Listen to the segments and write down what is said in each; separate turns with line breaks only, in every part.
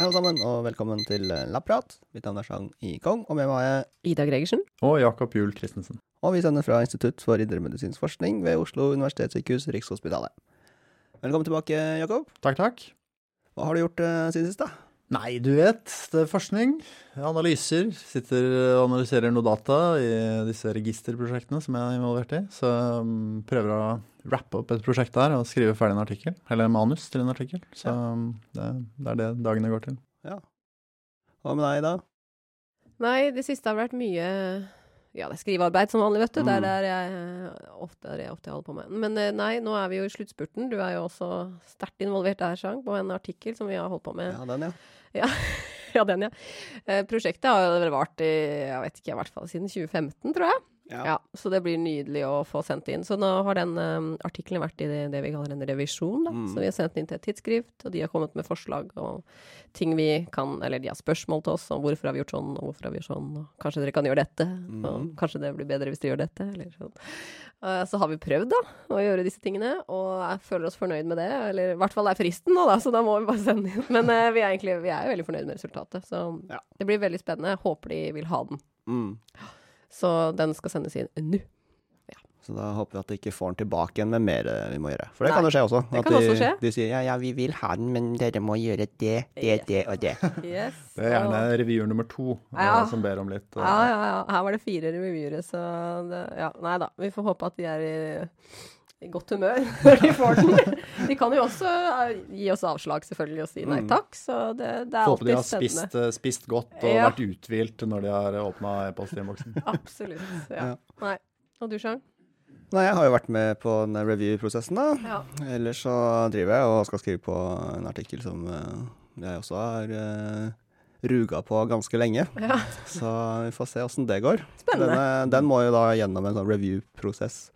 Hei alle sammen, og velkommen til Lapprat. Mitt navn er Chang I. Kong, og med meg er
Ida Gregersen.
Og Jakob Juel Christensen.
Og vi sender fra Institutt for indremedisinsk forskning ved Oslo universitetssykehus, Rikshospitalet. Velkommen tilbake, Jakob.
Takk, takk.
Hva har du gjort uh, siden sist, da?
Nei, du vet, det er forskning, analyser. Sitter og analyserer noe data i disse registerprosjektene som jeg er involvert i. Så um, prøver å rappe opp et prosjekt der og skrive ferdig en artikkel. Eller manus til en artikkel. Så ja. det, det er det dagene går til.
Hva med deg, da?
Nei, det siste har vært mye ja, det er skrivearbeid som vanlig, vet du. Er
Mm.
der jeg eh, ofte, er jeg ofte holder på med. Men eh, nei, nå er vi jo i sluttspurten. Du er jo også sterkt involvert der, Chang, på en artikkel som vi har holdt på med.
Ja, den, ja.
Ja, den, ja. Eh, prosjektet har jo vart i, jeg vet ikke, i hvert fall siden 2015, tror jeg. Ja. Så det blir nydelig å få sendt inn. Så nå har den um, artikkelen vært i det, det vi kaller en revisjon, da.
Mm.
Så vi har sendt den inn til et tidsskrift, og de har kommet med forslag og ting vi kan Eller de har spørsmål til oss om hvorfor har vi gjort sånn, og hvorfor har vi gjort sånn, og kanskje dere kan gjøre dette, og
Mhm.
kanskje det blir bedre hvis dere gjør dette, eller sånn. Uh, så har vi prøvd, da, å gjøre disse tingene, og jeg føler oss fornøyd med det. Eller i hvert fall er fristen nå, da, så da må vi bare sende inn. Men uh, vi er egentlig vi er jo veldig fornøyd med resultatet, så
Ja.
det blir veldig spennende. Jeg håper de vil ha den.
Mm.
Så den skal sendes inn nå.
Så da håper vi at de ikke får den tilbake igjen med mer eh, vi må gjøre. For det
Nei,
kan jo skje også.
det kan
de,
også skje.
de sier ja, ja, vi vil ha den, men dere må gjøre det, det, det og det.
Yes.
Det er gjerne revyer nummer to eh,
Ja.
som ber om litt. eh,
Ja, ja, ja. Her var det fire revyere, så det, ja. Nei da. Vi får håpe at de er i godt humør når de får den. De kan jo også eh, gi oss avslag, selvfølgelig, og si nei
Mm.
takk. Så det, det er
Håper de har
alltid spennende.
spist, eh, spist godt og
Ja.
vært uthvilt når de har åpna e-postinnboksen.
Absolutt. Ja.
Ja.
Nei. Og du, Sjang?
Nei, jeg har jo vært med på den review-prosessen, da.
Ja.
Ellers så driver jeg og skal skrive på en artikkel som eh, jeg også har ruga på ganske lenge.
ja.
Så vi får se åssen det går.
Spennende.
Denne, den må jo da gjennom en sånn review-prosess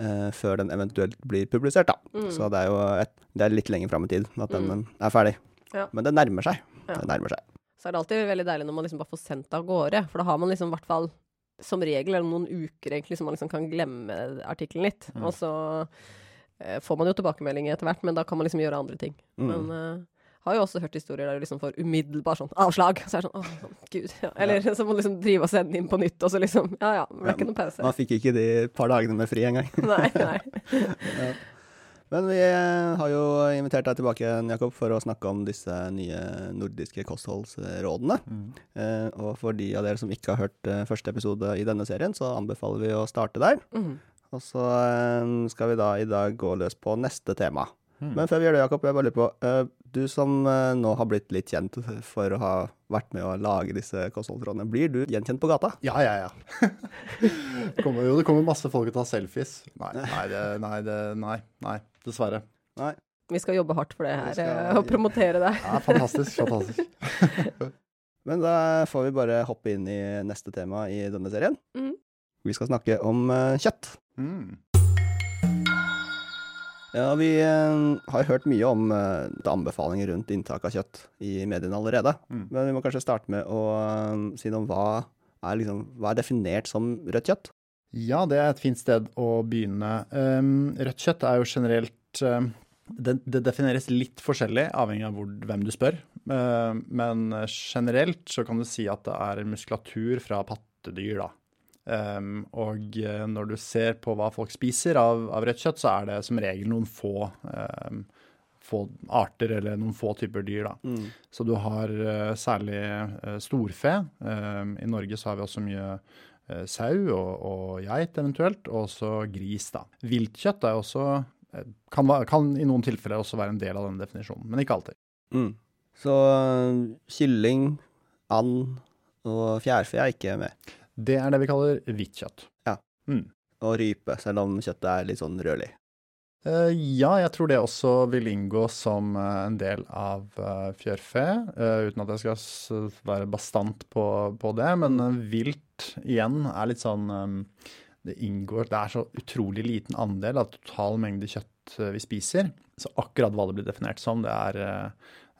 eh, før den eventuelt blir publisert, da.
Mm.
Så det er jo et, det er litt lenger fram i tid at den
Mm.
er ferdig.
Ja.
Men det nærmer seg.
Ja.
Det nærmer seg.
Så er det alltid veldig deilig når man liksom bare får sendt av gårde. For da har man liksom i hvert fall som regel eller noen uker egentlig så man liksom kan glemme artikkelen litt.
Mm.
Og så eh, får man jo tilbakemeldinger etter hvert, men da kan man liksom gjøre andre ting.
Mm.
Men eh, har jo også hørt historier der du liksom får umiddelbar sånn avslag. Så er det sånn å, gud. Ja. Eller så må du liksom drive og sende inn på nytt, og så liksom Ja ja, det ble ikke noen pause.
Man fikk ikke de par dagene med fri engang.
Nei, nei.
Men vi eh, har jo invitert deg tilbake igjen, Jakob, for å snakke om disse nye nordiske kostholdsrådene.
Mm.
Eh, og for de av dere som ikke har hørt eh, første episode i denne serien, så anbefaler vi å starte der.
Mm.
Og så eh, skal vi da i dag gå løs på neste tema.
Mm.
Men før vi gjør det, Jakob, jeg bare lurer på eh, Du som eh, nå har blitt litt kjent for å ha vært med å lage disse kostholdsrådene, blir du gjenkjent på gata?
Ja, ja, ja. kommer, jo, det kommer masse folk og tar selfies. Nei, nei, det, nei, det, nei, nei dessverre.
Nei.
Vi skal jobbe hardt for det her,
skal-
eh, og promotere deg.
Ja, fantastisk, fantastisk.
Men da får vi bare hoppe inn i neste tema i denne serien.
Mm.
Vi skal snakke om kjøtt.
Mm.
Ja, vi eh, har hørt mye om eh, anbefalinger rundt inntak av kjøtt i mediene allerede.
Mm.
Men vi må kanskje starte med å eh, si noe om hva er, liksom, hva er definert som rødt kjøtt?
Ja, det er et fint sted å begynne. Rødt kjøtt er jo generelt det, det defineres litt forskjellig, avhengig av hvor, hvem du spør. Men generelt så kan du si at det er muskulatur fra pattedyr, da. Um, og uh, når du ser på hva folk spiser av, av rødt kjøtt, så er det som regel noen få, um, få arter eller noen få typer dyr, da. Så du har uh, særlig uh, storfe. Um, I Norge så har vi også mye uh, sau og, og geit eventuelt, og også gris. da. Viltkjøtt er også, eh, kan, kan i noen tilfeller også være en del av denne definisjonen, men ikke alltid.
Mm. Så eh, kylling, and og fjærfe er ikke med.
Det er det vi kaller hvitt kjøtt.
Og rype, selv om kjøttet er litt sånn rødlig.
Eh, ja, jeg tror det også vil inngå som eh, en del av eh, fjørfe, uten at jeg skal være bastant på, på det. Men vilt igjen er litt sånn Det inngår Det er så utrolig liten andel av total mengde kjøtt vi spiser. Så akkurat hva det blir definert som, Det er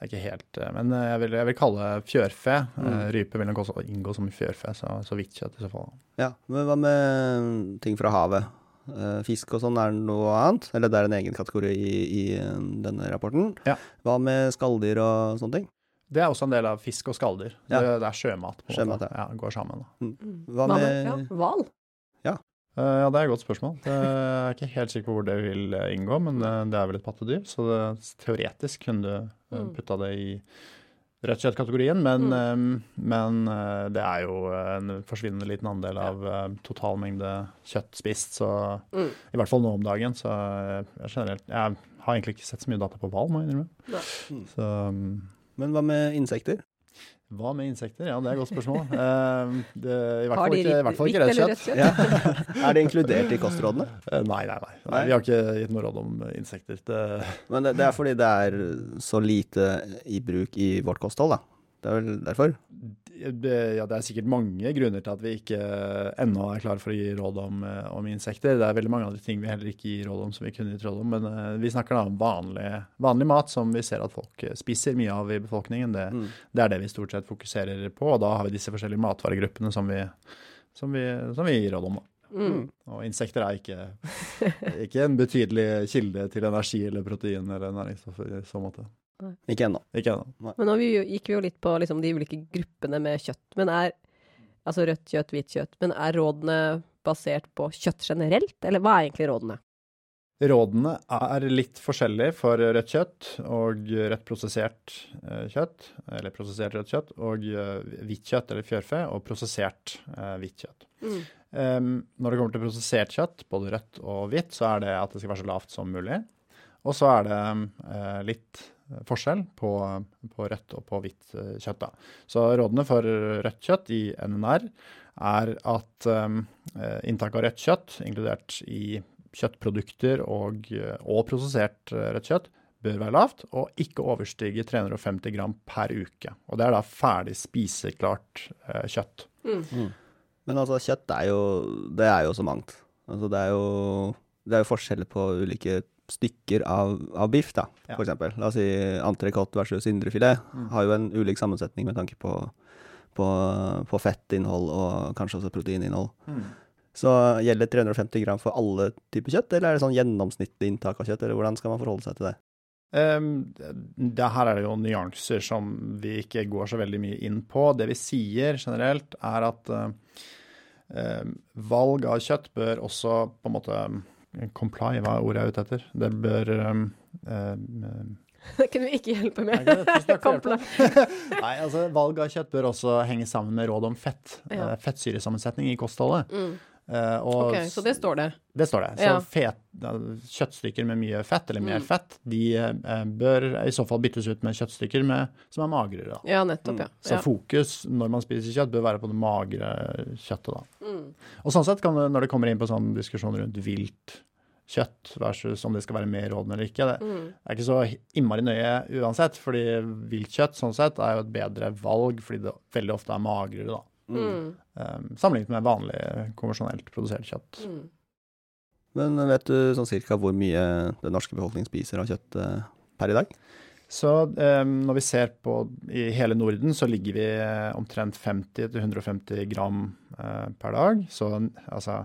ikke helt eh, Men jeg vil, jeg vil kalle fjørfe.
Mm.
Eh, Rype vil nok også inngå som fjørfe, så, så vidt kjøtt i så fall.
Ja, men hva med ting fra havet? Eh, Fisk og sånn er det noe annet? Eller det er en egen kategori i, i eh, denne rapporten.
Ja.
Hva med skalldyr og sånne ting?
Det er også en del av fisk og skalldyr.
Ja.
Det, det er sjømat. på en
Sjømat,
måte. Ja, går sammen.
Mm.
Hva med
ja, hval?
Ja. ja, det er et godt spørsmål. Det er ikke helt sikker på hvor det vil eh, inngå, men eh, det er vel et pattedyr, så det, teoretisk kunne du eh,
Mm.
putta det i rødt slett-kategorien, men,
Mm.
eh, men eh, det er jo en forsvinnende liten andel av eh, total mengde kjøtt spist, så
Mm.
i hvert fall nå om dagen, så eh, jeg generelt Jeg har egentlig ikke sett så mye data på hval, må jeg innrømme.
Mm.
Så mm,
Men hva med insekter?
Hva med insekter? Ja, det er et godt spørsmål. Eh, det, I hvert fall ikke, i hvert fall ikke rødt kjøtt.
Ja. er det inkludert i kostrådene?
Eh, Nei, nei, nei, nei. Vi har ikke gitt noe råd om insekter. Det,
Men det, det er fordi det er så lite i bruk i vårt kosthold, da. Det er vel derfor?
ja, det er sikkert mange grunner til at vi ikke ennå er klare for å gi råd om, eh, om insekter. Det er veldig mange andre ting vi heller ikke gir råd om som vi kunne gitt råd om. Men eh, vi snakker da om vanlig, vanlig mat som vi ser at folk eh, spiser mye av i befolkningen. Det,
Mm.
det er det vi stort sett fokuserer på, og da har vi disse forskjellige matvaregruppene som vi, som vi, som vi gir råd om. da.
Mm.
Og insekter er ikke, ikke en betydelig kilde til energi eller protein eller næringsstoffer i så måte.
Ikke ennå.
Ikke ennå.
Men nå vi jo- gikk vi jo litt på liksom, de ulike gruppene med kjøtt. Men er altså rødt kjøtt, hvitt kjøtt. Men er rådene basert på kjøtt generelt, eller hva er egentlig rådene?
Rådene er litt forskjellige for rødt kjøtt og rødt prosessert eh, kjøtt, eller prosessert rødt kjøtt, og eh, hvitt kjøtt eller fjørfe, og prosessert eh, hvitt kjøtt.
Mm.
Um, når det kommer til prosessert kjøtt, både rødt og hvitt, så er det at det skal være så lavt som mulig. Og så er det uh, litt forskjell på, på rødt og på hvitt eh, kjøtt. Da. Så rådene for rødt kjøtt i NNR er at eh, inntak av rødt kjøtt, inkludert i kjøttprodukter og, eh, og prosessert rødt kjøtt, bør være lavt, og ikke overstige 350 gram per uke. Og det er da ferdig spiseklart eh, kjøtt.
Mm.
Men altså, kjøtt er jo Det er jo så mangt. Altså, det er jo Det er jo forskjeller på ulike stykker av, av biff, da,
Ja.
for eksempel. La oss si entrecôte versus indrefilet.
Mm.
Har jo en ulik sammensetning med tanke på, på, på fettinnhold og kanskje også proteininnhold. Så gjelder 350 gram for alle typer kjøtt, eller er det sånn gjennomsnittlig inntak av kjøtt, eller hvordan skal man forholde seg til det?
Um, det her er det jo nyanser som vi ikke går så veldig mye inn på. Det vi sier generelt, er at uh, valg av kjøtt bør også på en måte comply, hva er ordet jeg er ute etter? Det bør um, um,
Det kunne vi ikke hjelpe med. Kompla.
Nei, altså Valg av kjøtt bør også henge sammen med råd om fett.
Ja.
eh, fettsyresammensetning i kostholdet.
Mm.
Eh, og
Ok, så det står det.
Det står det. Så
Ja.
fet, kjøttstykker med mye fett, eller mer
Mm.
fett, de eh, bør i så fall byttes ut med kjøttstykker med, som er magrere. Da.
Ja, nettopp, ja.
Så fokus når man spiser kjøtt, bør være på det magre kjøttet. Da.
Mm.
Og sånn sett kan det, når det kommer inn på sånn diskusjon rundt vilt kjøtt versus om det skal være mer råden eller ikke, det
Mm.
er ikke så innmari nøye uansett, fordi vilt kjøtt sånn sett er jo et bedre valg, fordi det veldig ofte er magrere, da.
Mm.
Um, sammenlignet med vanlig konvensjonelt produsert kjøtt.
Mm.
Men vet du sånn cirka hvor mye den norske befolkningen spiser av kjøtt uh, per i dag?
Så um, når vi ser på i hele Norden, så ligger vi eh, omtrent 50-150 gram uh, per dag. Så altså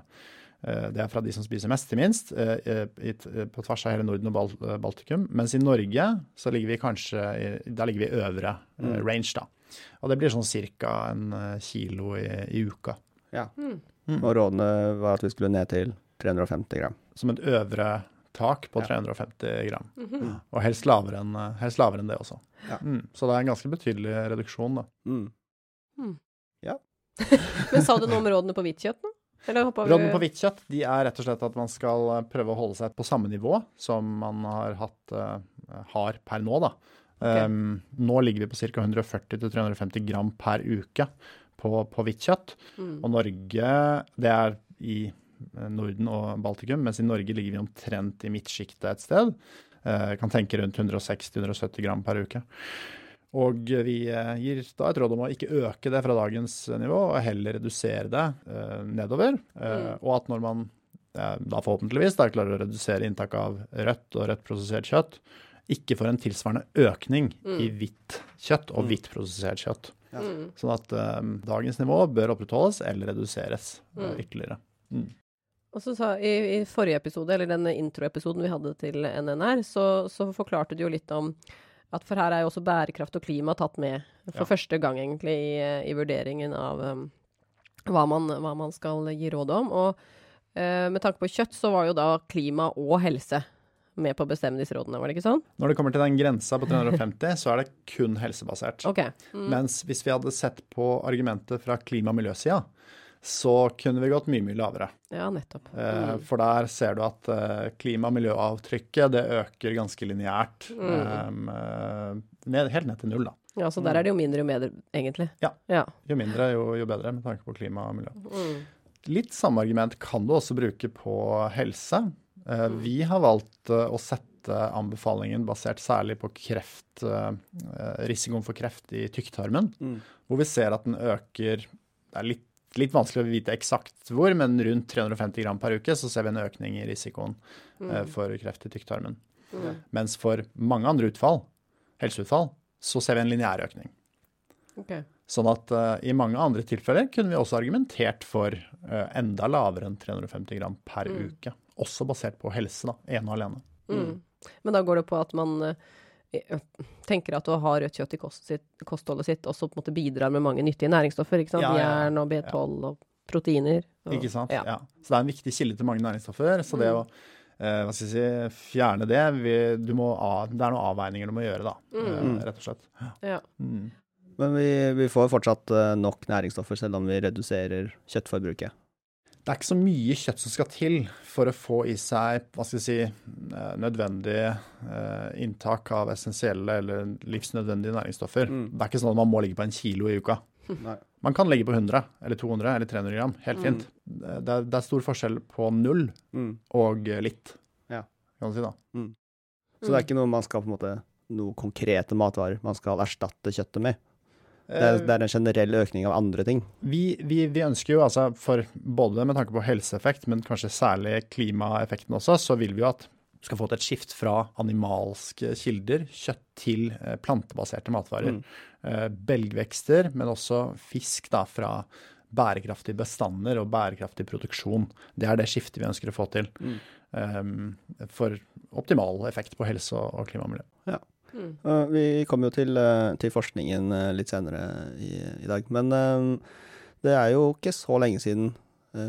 eh, Det er fra de som spiser mest til minst, eh, i, på tvers av hele Norden og Bal eh, Baltikum. Mens i Norge så ligger vi kanskje i, der ligger vi øvre eh,
Mm.
range, da. Og det blir sånn ca. en eh, kilo i, i uka.
Mm.
Mm.
Og rådene var at vi skulle ned til 350 gram.
Som et øvre tak på
Ja.
350 gram.
Mhm.
Og helst lavere enn, eh, helst lavere enn det også.
Ja.
Mm. Så det er en ganske betydelig reduksjon, da.
Mm.
Men sa du noe om rådene på hvitt kjøtt nå?
Rådene på hvitt kjøtt de er rett og slett at man skal eh, prøve å holde seg på samme nivå som man har, hatt, eh, har per nå. Da. Um, nå ligger vi på ca. 140-350 gram per uke på, på hvitt kjøtt.
Mm.
Og Norge, det er i eh, Norden og Baltikum, mens i Norge ligger vi omtrent i midtsjiktet et sted. Uh, kan tenke rundt 160-170 gram per uke. Og vi eh, gir da et råd om å ikke øke det fra dagens nivå, og heller redusere det uh, nedover. Uh,
Mm.
Og at når man da forhåpentligvis da klarer å redusere inntak av rødt og rødt prosessert kjøtt ikke får en tilsvarende økning mm. i hvitt kjøtt og mm. hvitt prosessert kjøtt. Ja. Mm. Sånn at um, dagens nivå bør opprettholdes eller reduseres uh, ytterligere. Mm.
Og så sa, i, i, forrige episode, eller denne introepisoden vi hadde til NNR, så, så, forklarte du jo litt om at for her er jo også bærekraft og klima tatt med for ja. første gang, egentlig, i, i vurderingen av um, hva, man, hva, man, skal gi råd om. Og uh, med tanke på kjøtt, så var jo da klima og helse med på å bestemme disse rådene, var det ikke sånn?
Når det kommer til den grensa på 350, så er det kun helsebasert.
Okay. Mm.
Mens hvis vi hadde sett på argumentet fra klima- og miljøsida, så kunne vi gått mye, mye lavere.
Ja, nettopp.
Eh, mm. for der ser du at eh, klima- og miljøavtrykket det øker ganske lineært. Mm. Eh, helt ned til null, da.
Ja, så der er det jo mindre jo bedre, egentlig.
Ja. ja. Jo mindre, jo, jo, bedre, med tanke på klima og miljø. Mm. Litt samme argument kan du også bruke på helse. Mm. Vi har valgt å sette anbefalingen basert særlig på kreft, risikoen for kreft i tykktarmen, mm. hvor vi ser at den øker det er litt litt vanskelig å vite eksakt hvor, men rundt 350 gram per uke så ser vi en økning i risikoen mm. for kreft i tykktarmen. Mm. Mens for mange andre utfall, helseutfall, så ser vi en lineær økning.
Okay.
Sånn at uh, i mange andre tilfeller kunne vi også argumentert for uh, enda lavere enn 350 gram per mm. uke. Også basert på helse, da, ene og alene.
Mm. Men da går det på at man tenker at å ha rødt kjøtt i kost sitt, kostholdet sitt også på en måte bidrar med mange nyttige næringsstoffer. ikke sant? Ja, ja, ja. Jern og B12 og proteiner.
Og, ikke sant. Ja. Så det er en viktig kilde til mange næringsstoffer. Så det mm. å eh, hva skal jeg si, fjerne det vi, av, Det er noen avveininger du må gjøre, da. Mm. Eh, rett og slett.
Ja. Mm.
Men vi, vi, får fortsatt uh, nok næringsstoffer selv om vi reduserer kjøttforbruket
det er ikke så mye kjøtt som skal til for å få i seg hva skal jeg si, eh, nødvendig eh, inntak av essensielle eller livsnødvendige næringsstoffer. Mm. Det er ikke sånn at man må ligge på en kilo i uka. Nei. Man kan ligge på 100 eller 200 eller 300 gram. Helt mm. fint. Mm. Det, er, det, er, stor forskjell på null mm. og litt,
ja.
kan du si da.
Mm. Så det er ikke noe man skal på en måte, noe konkrete matvarer man skal erstatte kjøttet med? Det er, det er, en generell økning av andre ting.
Vi, vi, vi, ønsker jo, altså for både med tanke på helseeffekt, men kanskje særlig klimaeffekten også, så vil vi jo at du skal få til et skift fra animalske kilder, kjøtt, til eh, plantebaserte matvarer. Mm. Eh, belgvekster, men også fisk da, fra bærekraftige bestander og bærekraftig produksjon. Det er det skiftet vi ønsker å få til. Mm. Um, for optimal effekt på helse og klima og miljø.
Ja. Mm. Uh, vi kommer jo til, uh, til forskningen uh, litt senere i, i dag. Men det er jo ikke så lenge siden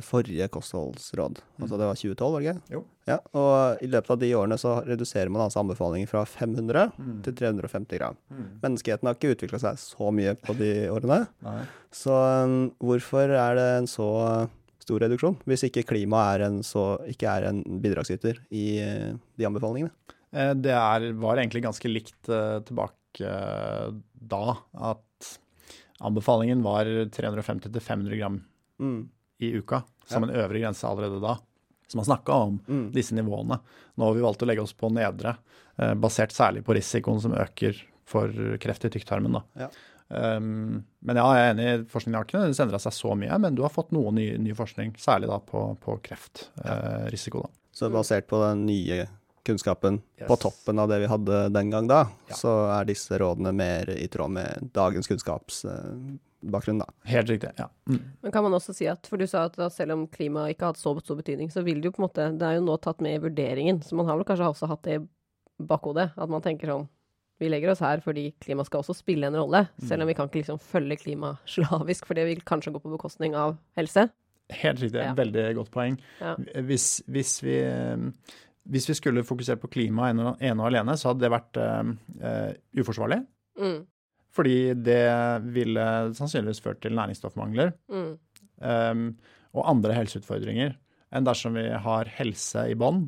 forrige kostholdsråd. Mm. Altså det var 2012, var det ikke?
Jo.
Ja, og i løpet av de årene så reduserer man altså anbefalinger fra 500 mm. til 350 gram. Mm. Menneskeheten har ikke utvikla seg så mye på de årene.
Nei.
Så um, hvorfor er det en så stor reduksjon, hvis ikke klimaet en ikke er en bidragsyter i de anbefalingene?
Eh, det er, var egentlig ganske likt uh, tilbake uh, da. At anbefalingen var 350-500 gram mm. i uka som ja. en øvre grense allerede da. Så man snakka om mm. disse nivåene. Nå har vi valgt å legge oss på nedre, basert særlig på risikoen som øker for kreft i tykktarmen.
Ja.
Um, men ja, jeg er enig, forskningen har ikke endra seg så mye, men du har fått noe ny, ny forskning, særlig da på, på kreftrisiko.
Uh, så basert på den nye kunnskapen yes. på toppen av det vi hadde den gang da, ja. så er disse rådene mer i tråd med dagens kunnskapsbakgrunn, da.
Helt riktig, ja. Mm.
Men kan man også si at, for du sa at selv om klima ikke har hatt så stor betydning, så vil det jo på en måte, det er jo nå tatt med i vurderingen, så man har vel kanskje også hatt det i bakhodet, at man tenker sånn vi legger oss her fordi klima skal også spille en rolle, selv om vi kan ikke liksom følge klima slavisk, for det vil kanskje gå på bekostning av helse.
Helt riktig, ja. veldig godt poeng. Ja. Hvis, hvis, vi hvis vi skulle fokusert på klima ene og alene, så hadde det vært uh, uforsvarlig.
Mm.
Fordi det ville sannsynligvis ført til næringsstoffmangler mm. um, og andre helseutfordringer enn dersom vi har helse i bånn,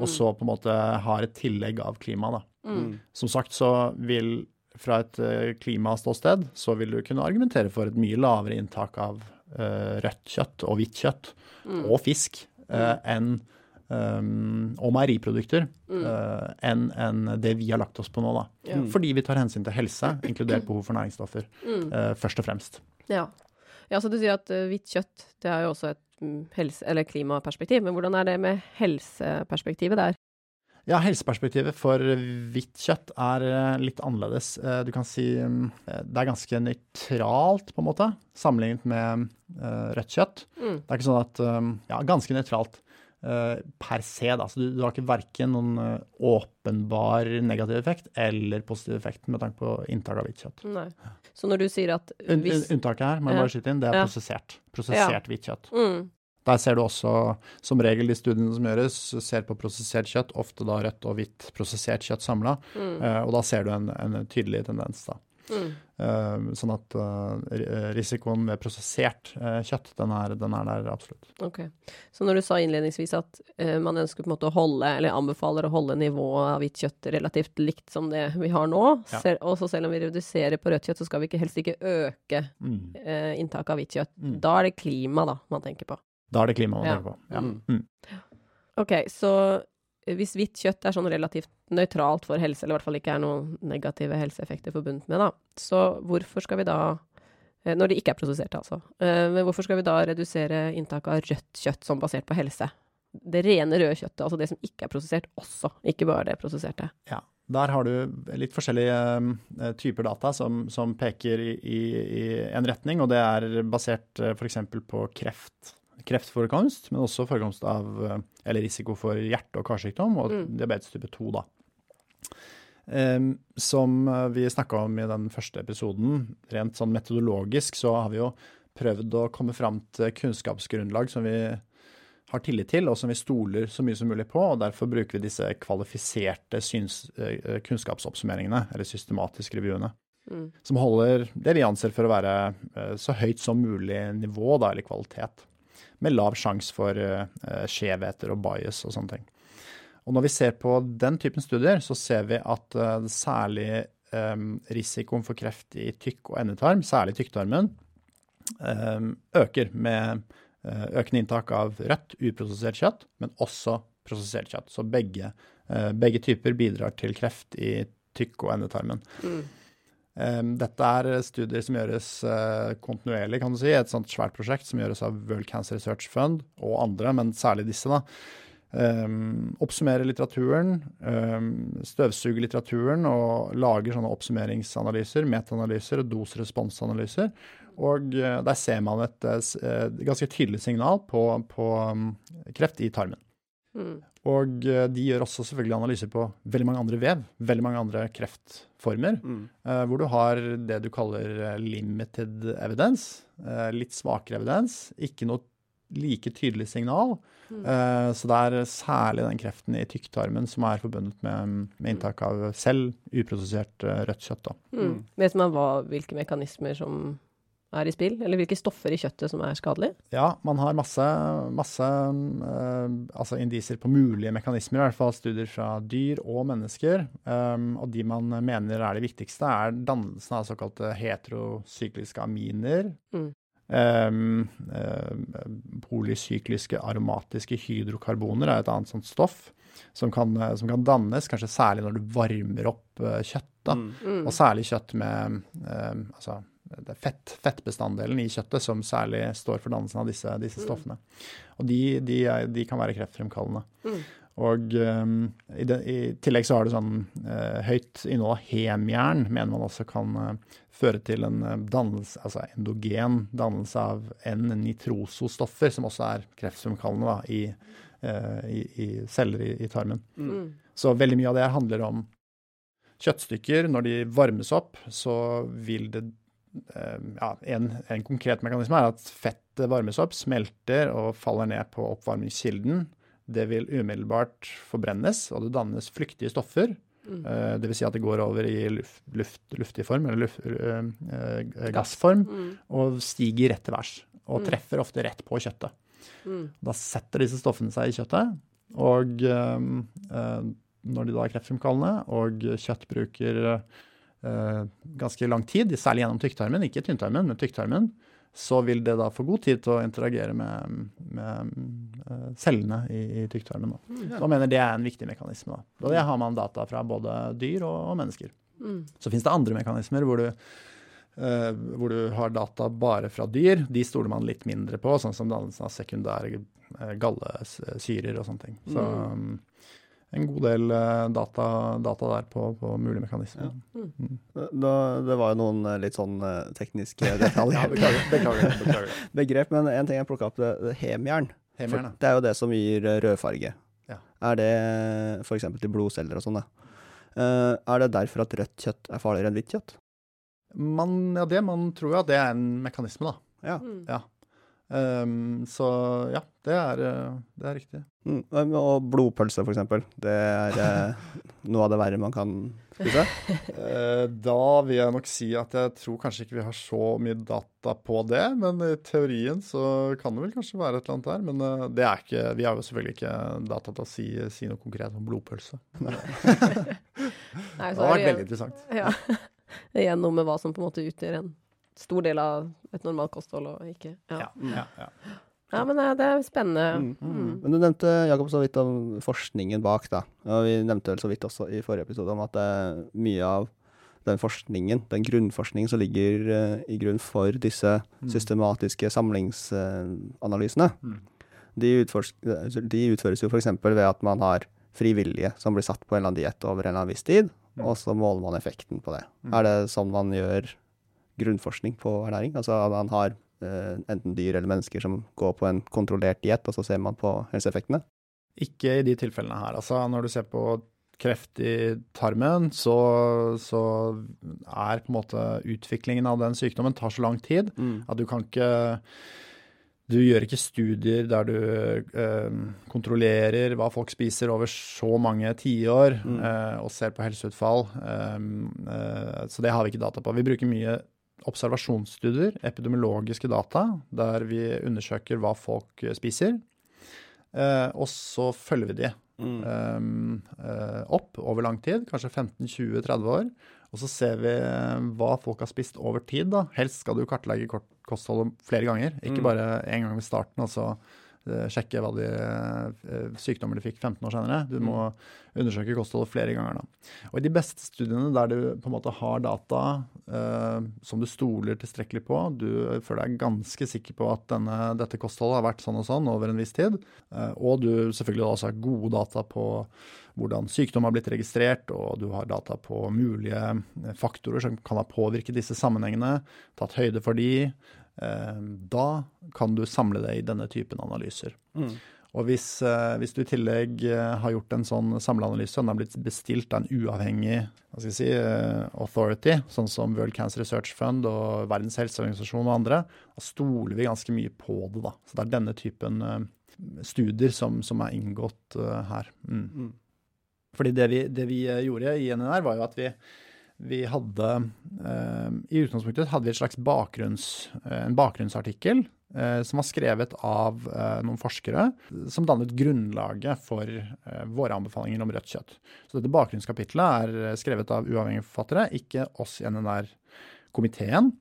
og mm. så på en måte har et tillegg av klima. Da.
Mm.
Som sagt så vil fra et klimaståsted så vil du kunne argumentere for et mye lavere inntak av uh, rødt kjøtt og hvitt kjøtt
mm.
og fisk uh, enn um, og meieriprodukter mm. uh, enn en det vi har lagt oss på nå. da. Ja. Fordi vi tar hensyn til helse, inkludert behov for næringsstoffer, mm. uh, først og fremst.
Ja. ja, så du sier at uh, hvitt kjøtt det har jo også et mm, helse- eller klimaperspektiv, men hvordan er det med helseperspektivet der?
Ja, helseperspektivet for hvitt kjøtt er eh, litt annerledes. Eh, du kan si mm, eh, det er ganske nøytralt, på en måte, sammenlignet med rødt kjøtt. Mm. Det er ikke sånn at Ja, ganske nøytralt per se, da. Så du, du har ikke verken noen åpenbar negativ effekt eller positiv effekt med tanke på inntak av hvitt kjøtt.
Nei. Så når du sier at
hvis Unntaket her, må jeg bare skyte inn, det er ja. prosessert. Prosessert hvitt kjøtt. Mm. Der ser du også, som regel, de studiene som gjøres, ser på prosessert kjøtt, ofte da rødt og hvitt prosessert kjøtt samla. Mm. Uh, og da ser du en, en tydelig tendens, da. Mm. Uh, sånn at uh, risikoen ved prosessert kjøtt, den er, den er, der absolutt.
Ok. Så når du sa innledningsvis at man ønsker på en måte å holde, eller anbefaler å holde nivået av hvitt kjøtt relativt likt som det vi har nå, ja. selv, også selv om vi reduserer på rødt kjøtt, så skal vi ikke, helst ikke øke mm. inntaket av hvitt kjøtt. Mm. Da er det klima da man tenker på.
Da er det klima man ja. tenker på. Ja. Mm.
mm. OK, så hvis hvitt kjøtt er sånn relativt nøytralt for helse, eller i hvert fall ikke er noen negative helseeffekter forbundet med, da, så hvorfor skal vi da eh, når det ikke er prosessert, altså. Eh, men hvorfor skal vi da redusere inntaket av rødt kjøtt som basert på helse? Det rene røde kjøttet, altså det som ikke er prosessert også, ikke bare det prosesserte.
Ja, der har du litt forskjellige uh, typer data som, som peker i, i, i, en retning, og det er basert f.eks. på kreft kreftforekomst, men også forekomst av, eh, eller risiko for hjerte- og karsykdom og mm. diabetes type 2. da. Um, som eh, vi snakka om i den første episoden, rent sånn metodologisk så har vi jo prøvd å komme fram til kunnskapsgrunnlag som vi har tillit til, og som vi stoler så mye som mulig på. og Derfor bruker vi disse kvalifiserte syns, uh, kunnskapsoppsummeringene, eller systematiske reviewene. Mm. Som holder det vi anser for å være så høyt som mulig nivå, da, eller kvalitet med lav sjanse for uh, skjevheter og bias og sånne ting. Og når vi ser på den typen studier, så ser vi at uh, særlig risikoen for kreft i tykk- og endetarm, særlig tykktarmen, øker med økende inntak av rødt, uprosessert kjøtt, men også prosessert kjøtt. Så begge, begge typer bidrar til kreft i tykk- og endetarmen. Mm. Ehm, dette er studier som gjøres eh, kontinuerlig, kan du si. Et sånt svært prosjekt som gjøres av World Cancer Research Fund og andre, men særlig disse. da. Um, oppsummere litteraturen, um, støvsuge litteraturen og lager sånne oppsummeringsanalyser, metaanalyser og dos-responsanalyser. Og uh, der ser man et uh, ganske tydelig signal på, på um, kreft i tarmen. Mm. Og uh, de gjør også selvfølgelig analyser på veldig mange andre vev, veldig mange andre kreftformer, mm. uh, hvor du har det du kaller eh, limited evidence, litt svakere evidens, ikke noe like tydelig signal. Mm. så det er særlig den kreften i tykktarmen som er forbundet med, med inntak av selv uprosessert rødt kjøtt.
Mm. Vet man hva, hvilke mekanismer som er i spill? Eller hvilke stoffer i kjøttet som er skadelige?
Ja, man har masse, masse uh, altså indisier på mulige mekanismer, i hvert fall studier fra dyr og mennesker. Um, og de man mener er det viktigste, er dannelsen av såkalte heterosykliske aminer. Mm. Um, uh, polysykliske aromatiske hydrokarboner er et annet sånt stoff som kan, som kan dannes, kanskje særlig når du varmer opp uh, kjøtt. Mm. Mm. Og særlig kjøtt med altså det er fett, fettbestanddelen i kjøttet som særlig står for dannelsen av disse, disse mm. stoffene. Og de, de, er, de, kan være kreftfremkallende. Mm. Og um, i, de, i, tillegg så har det sånn uh, høyt innhold av hemjern, mener man også kan uh, føre til en uh, dannelse, altså endogen dannelse av N-nitrosostoffer, som også er kreftfremkallende da, i, i, i, celler i, tarmen. Mm. Så veldig mye av det handler om kjøttstykker. Når de varmes opp, så vil det Eh, ja, en, en, konkret mekanisme er at fettet varmes opp, smelter og faller ned på oppvarmingskilden. Det vil umiddelbart forbrennes, og det dannes flyktige stoffer. Mm. Uh, Dvs. Si at det går over i luft, luft, luftig form, eller luft, uh, gassform, mm. og stiger rett til værs. Og mm. treffer ofte rett på kjøttet. Mm. Da setter disse stoffene seg i kjøttet, og når de da er kreftfremkallende, og kjøtt bruker Eh, ganske lang tid, særlig gjennom tykktarmen, ikke tynntarmen, men tykktarmen, så vil det da få god tid til å interagere med, med uh, cellene i, i tykktarmen. Da. Mm. Så mener det er en viktig mekanisme. Da. Og det har man data fra både dyr og, og mennesker. Mm. Så finnes det andre mekanismer hvor du, uh, hvor du, har data bare fra dyr. De stoler man litt mindre på, sånn som dannelsen av sekundære gallesyrer og sånne ting. Så, mm. En god del eh, data, data der på, på mulige mekanismer.
Ja. Mm. Da, det var jo noen eh, litt sånn eh, tekniske detaljer.
ja, beklager, beklager, beklager.
Begrep, men en ting jeg plukka opp, det, det hemjern. hemjern det er jo det som gir rødfarge. Ja. Er det f.eks. til blodceller og sånn, da. Uh, er det derfor at rødt kjøtt er farligere enn hvitt kjøtt?
Man, ja, det, man tror jo at det er en mekanisme, da.
Ja. Mm.
ja. Um, så ja, det er, eh, det er riktig.
Mm, og blodpølse, for eksempel. Det er eh, noe av det verre man kan spise?
uh, da vil jeg nok si at jeg tror kanskje ikke vi har så mye data på det. Men i teorien så kan det vel kanskje være et eller annet der. Men det er ikke, vi har jo selvfølgelig ikke data til å si, si noe konkret om blodpølse. Nei, det har vært veldig interessant.
Ja. Igjen noe med hva som på en måte utgjør en stor del av et normalt kosthold og ikke
Ja, ja, ja.
ja men eh, det er spennende. Mm.
Mm. Men du nevnte Jakob, så vidt om forskningen bak, da. Og vi nevnte vel så vidt også i forrige episode om at det er mye av den forskningen, den grunnforskningen som ligger uh, i grunn for disse mm. systematiske samlingsanalysene, uh, de, de, utføres jo f.eks. ved at man har frivillige som blir satt på en eller annen diett over en eller annen viss tid, mm. og så måler man effekten på det. Mm. Er det sånn man gjør grunnforskning på ernæring. Altså at man har eh, enten dyr eller mennesker som går på en kontrollert diett, og så ser man på helseeffektene?
Ikke i de tilfellene her. Altså når du ser på kreft i tarmen, så, så, er på en måte utviklingen av den sykdommen tar så lang tid mm. at du kan ikke du gjør ikke studier der du eh, kontrollerer hva folk spiser over så mange tiår mm. eh, og ser på helseutfall. Eh, eh så det har vi ikke data på. Vi bruker mye observasjonsstudier, epidemiologiske data, der vi undersøker hva folk eh, spiser. Eh, og så følger vi de mm. eh, opp over lang tid, kanskje 15-20-30 år. Og så ser vi hva folk har spist over tid. da. Helst skal du kartlegge kostholdet flere ganger, ikke mm. bare én gang ved starten. altså sjekke hva de eh, sykdommer de fikk 15 år senere. Du må undersøke kostholdet flere ganger. da. Og I de beste studiene der du på en måte har data eh, som du stoler tilstrekkelig på, du føler deg ganske sikker på at denne, dette kostholdet har vært sånn og sånn over en viss tid, eh, og du selvfølgelig også har gode data på hvordan sykdom har blitt registrert, og du har data på mulige faktorer som kan ha påvirket disse sammenhengene, tatt høyde for de, Eh, da kan du samle det i denne typen analyser. Mm. Og hvis, eh, hvis, du i tillegg eh, har gjort en sånn samleanalyse, og den har blitt bestilt av en uavhengig hva skal jeg si, authority, sånn som World Cancer Research Fund og Verdens helseorganisasjon og andre, da stoler vi ganske mye på det. da. Så det er denne typen studier som, som er inngått her. Mm. Mm. Fordi det vi, det vi, gjorde i NNR, var jo at vi vi hadde eh, I utgangspunktet hadde vi et slags bakgrunns, eh, en bakgrunnsartikkel eh, som var skrevet av noen forskere, som dannet grunnlaget for våre anbefalinger om rødt kjøtt. Så dette bakgrunnskapitlet er skrevet av uavhengige forfattere, ikke oss i NNR-komiteen.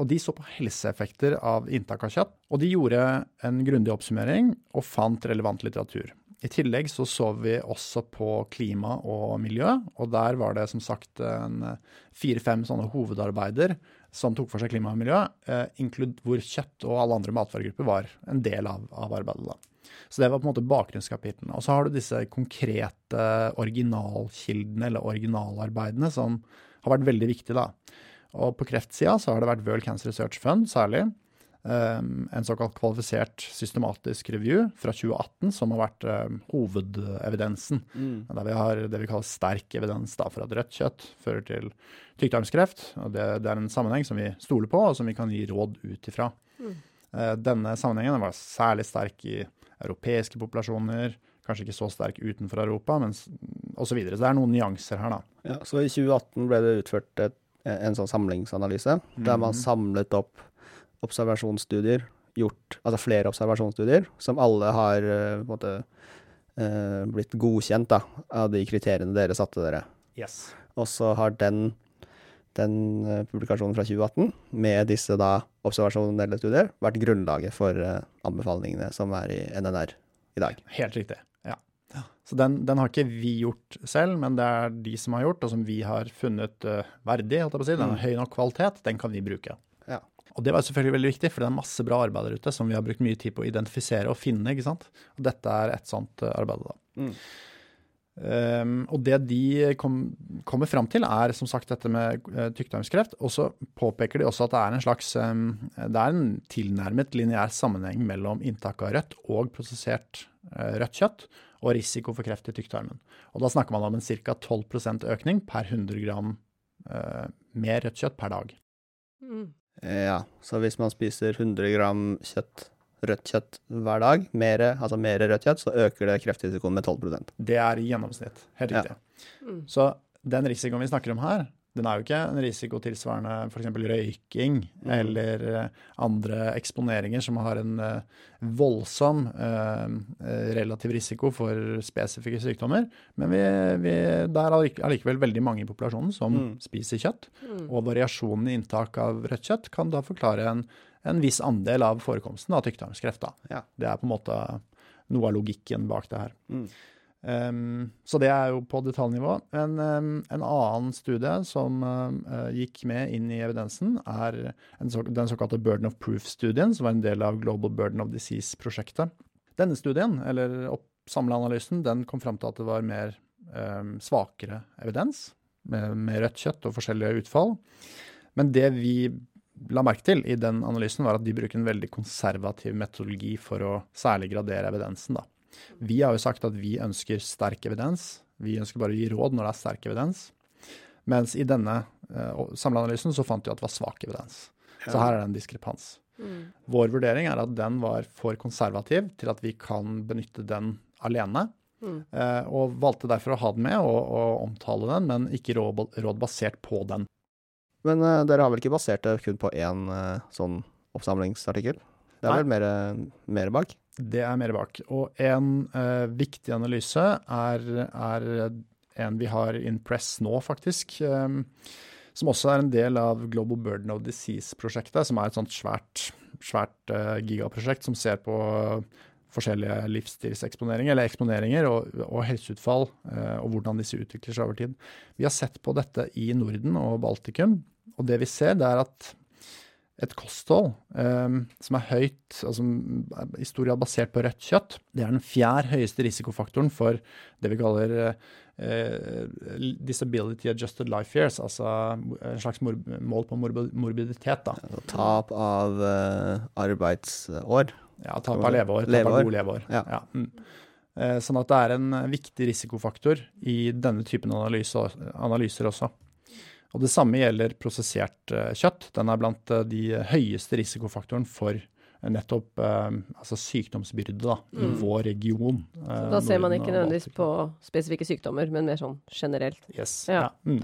Og de så på helseeffekter av inntak av kjøtt. Og de gjorde en grundig oppsummering og fant relevant litteratur. I tillegg så så vi også på klima og miljø, og der var det som sagt fire-fem sånne hovedarbeider som tok for seg klima og miljø, eh, hvor kjøtt og alle andre matvaregrupper var en del av, av arbeidet. da. Så det var på en måte bakgrunnskapitlene. Og så har du disse konkrete originalkildene, eller originalarbeidene, som har vært veldig viktige. da. Og på kreftsida så har det vært World Cancer Research Fund særlig, en såkalt kvalifisert systematisk review fra 2018, som har vært um, hovedevidensen. Mm. Der vi har det vi kaller sterk evidens da, for at rødt kjøtt fører til tykktarmskreft. og det, det, er en sammenheng som vi stoler på, og som vi kan gi råd ut ifra. Mm. Uh, denne sammenhengen var særlig sterk i europeiske populasjoner. Kanskje ikke så sterk utenfor Europa, men osv. Så, videre. så det er noen nyanser her, da.
Ja, så i 2018 ble det utført et, en sånn samlingsanalyse, mm. der man samlet opp observasjonsstudier gjort, altså flere observasjonsstudier, som alle har uh, på en måte uh, blitt godkjent da, av de kriteriene dere satte dere.
Yes.
Og så har den, den uh, publikasjonen fra 2018 med disse da observasjonelle studier vært grunnlaget for anbefalingene som er i NNR i dag.
Helt riktig. ja. Så den, den, har ikke vi gjort selv, men det er de som har gjort, og som vi har funnet verdig. holdt jeg på å si. Den har mm. høy nok kvalitet, den kan vi bruke. Og det var selvfølgelig veldig viktig, for det er masse bra arbeid der ute som vi har brukt mye tid på å identifisere og finne. ikke sant? Og dette er et sånt eh, arbeid. da. Mm. Um, og det de kom, kommer fram til, er som sagt dette med uh, tykktarmskreft. Og så påpeker de også at det er en slags um, det er en tilnærmet lineær sammenheng mellom inntak av rødt og prosessert uh, rødt kjøtt og risiko for kreft i tykktarmen. Og da snakker man om en ca. 12% økning per 100 gram uh, mer rødt kjøtt per dag.
Mm. Ja, så hvis man spiser 100 gram kjøtt rødt kjøtt hver dag, mere, altså mer rødt kjøtt, så øker det kreftrisikoen med 12%
Det er i gjennomsnitt. Helt riktig. Ja. Så den risikoen vi snakker om her, den er jo ikke en risiko tilsvarende f.eks. røyking mm. eller uh, andre eksponeringer som har en uh, voldsom uh, relativ risiko for spesifikke sykdommer. Men vi, vi, det er allikevel veldig mange i populasjonen som mm. spiser kjøtt. Mm. Og variasjonen i inntak av rødt kjøtt kan da forklare en en viss andel av forekomsten av tykktarmskreft. Ja. Det er på en måte noe av logikken bak det her. Um, så det er jo på detaljnivå. En, um, en annen studie som uh, gikk med inn i evidensen, er så, den såkalte Burden of Proof-studien, som var en del av Global Burden of Disease-prosjektet. Denne studien, eller samleanalysen, den kom fram til at det var mer um, svakere evidens, med, med rødt kjøtt og forskjellige utfall. Men det vi la merke til i den analysen, var at de bruker en veldig konservativ metodologi for å særlig gradere evidensen. Da. Vi har jo sagt at vi ønsker sterk evidens. Vi ønsker bare å gi råd når det er sterk evidens. Mens i denne uh, samleanalysen så fant vi at det var svak evidens. Ja. Så her er det en diskrepans. Mm. Vår vurdering er at den var for konservativ til at vi kan benytte den alene. Mm. Uh, og valgte derfor å ha den med og, og omtale den, men ikke råd, råd basert på den.
Men uh, dere har vel ikke basert det kun på én uh, sånn oppsamlingsartikkel? Det er Nei. vel mer, mer, bak?
Det er mer bak. Og en uh, viktig analyse er, er, en vi har in press nå, faktisk. Um, som også er en del av Global Burden of Disease-prosjektet, som er et sånt svært, svært gigaprosjekt som ser på forskjellige livsstilseksponeringer, eller eksponeringer, og, og helseutfall, og hvordan disse utvikler seg over tid. Vi har sett på dette i Norden og Baltikum, og det vi ser, det er at et kosthold um, som er høyt, altså i stor grad basert på rødt kjøtt, det er den fjerde høyeste risikofaktoren for det vi kaller uh, disability adjusted life years, altså en slags mål på morbiditet. Da.
Tap av uh, arbeidsår?
Ja, tap av leveår. Tap av gode leveår. Ja. Ja. Mm. Uh, sånn at det er en viktig risikofaktor i denne typen analyse, analyser også. Og Det samme gjelder prosessert uh, kjøtt. Den er blant uh, de høyeste risikofaktoren for uh, nettopp altså sykdomsbyrde da, mm. i vår region.
da ser man ikke nødvendigvis på spesifikke sykdommer, men mer sånn generelt.
Yes. Ja. ja. Mm.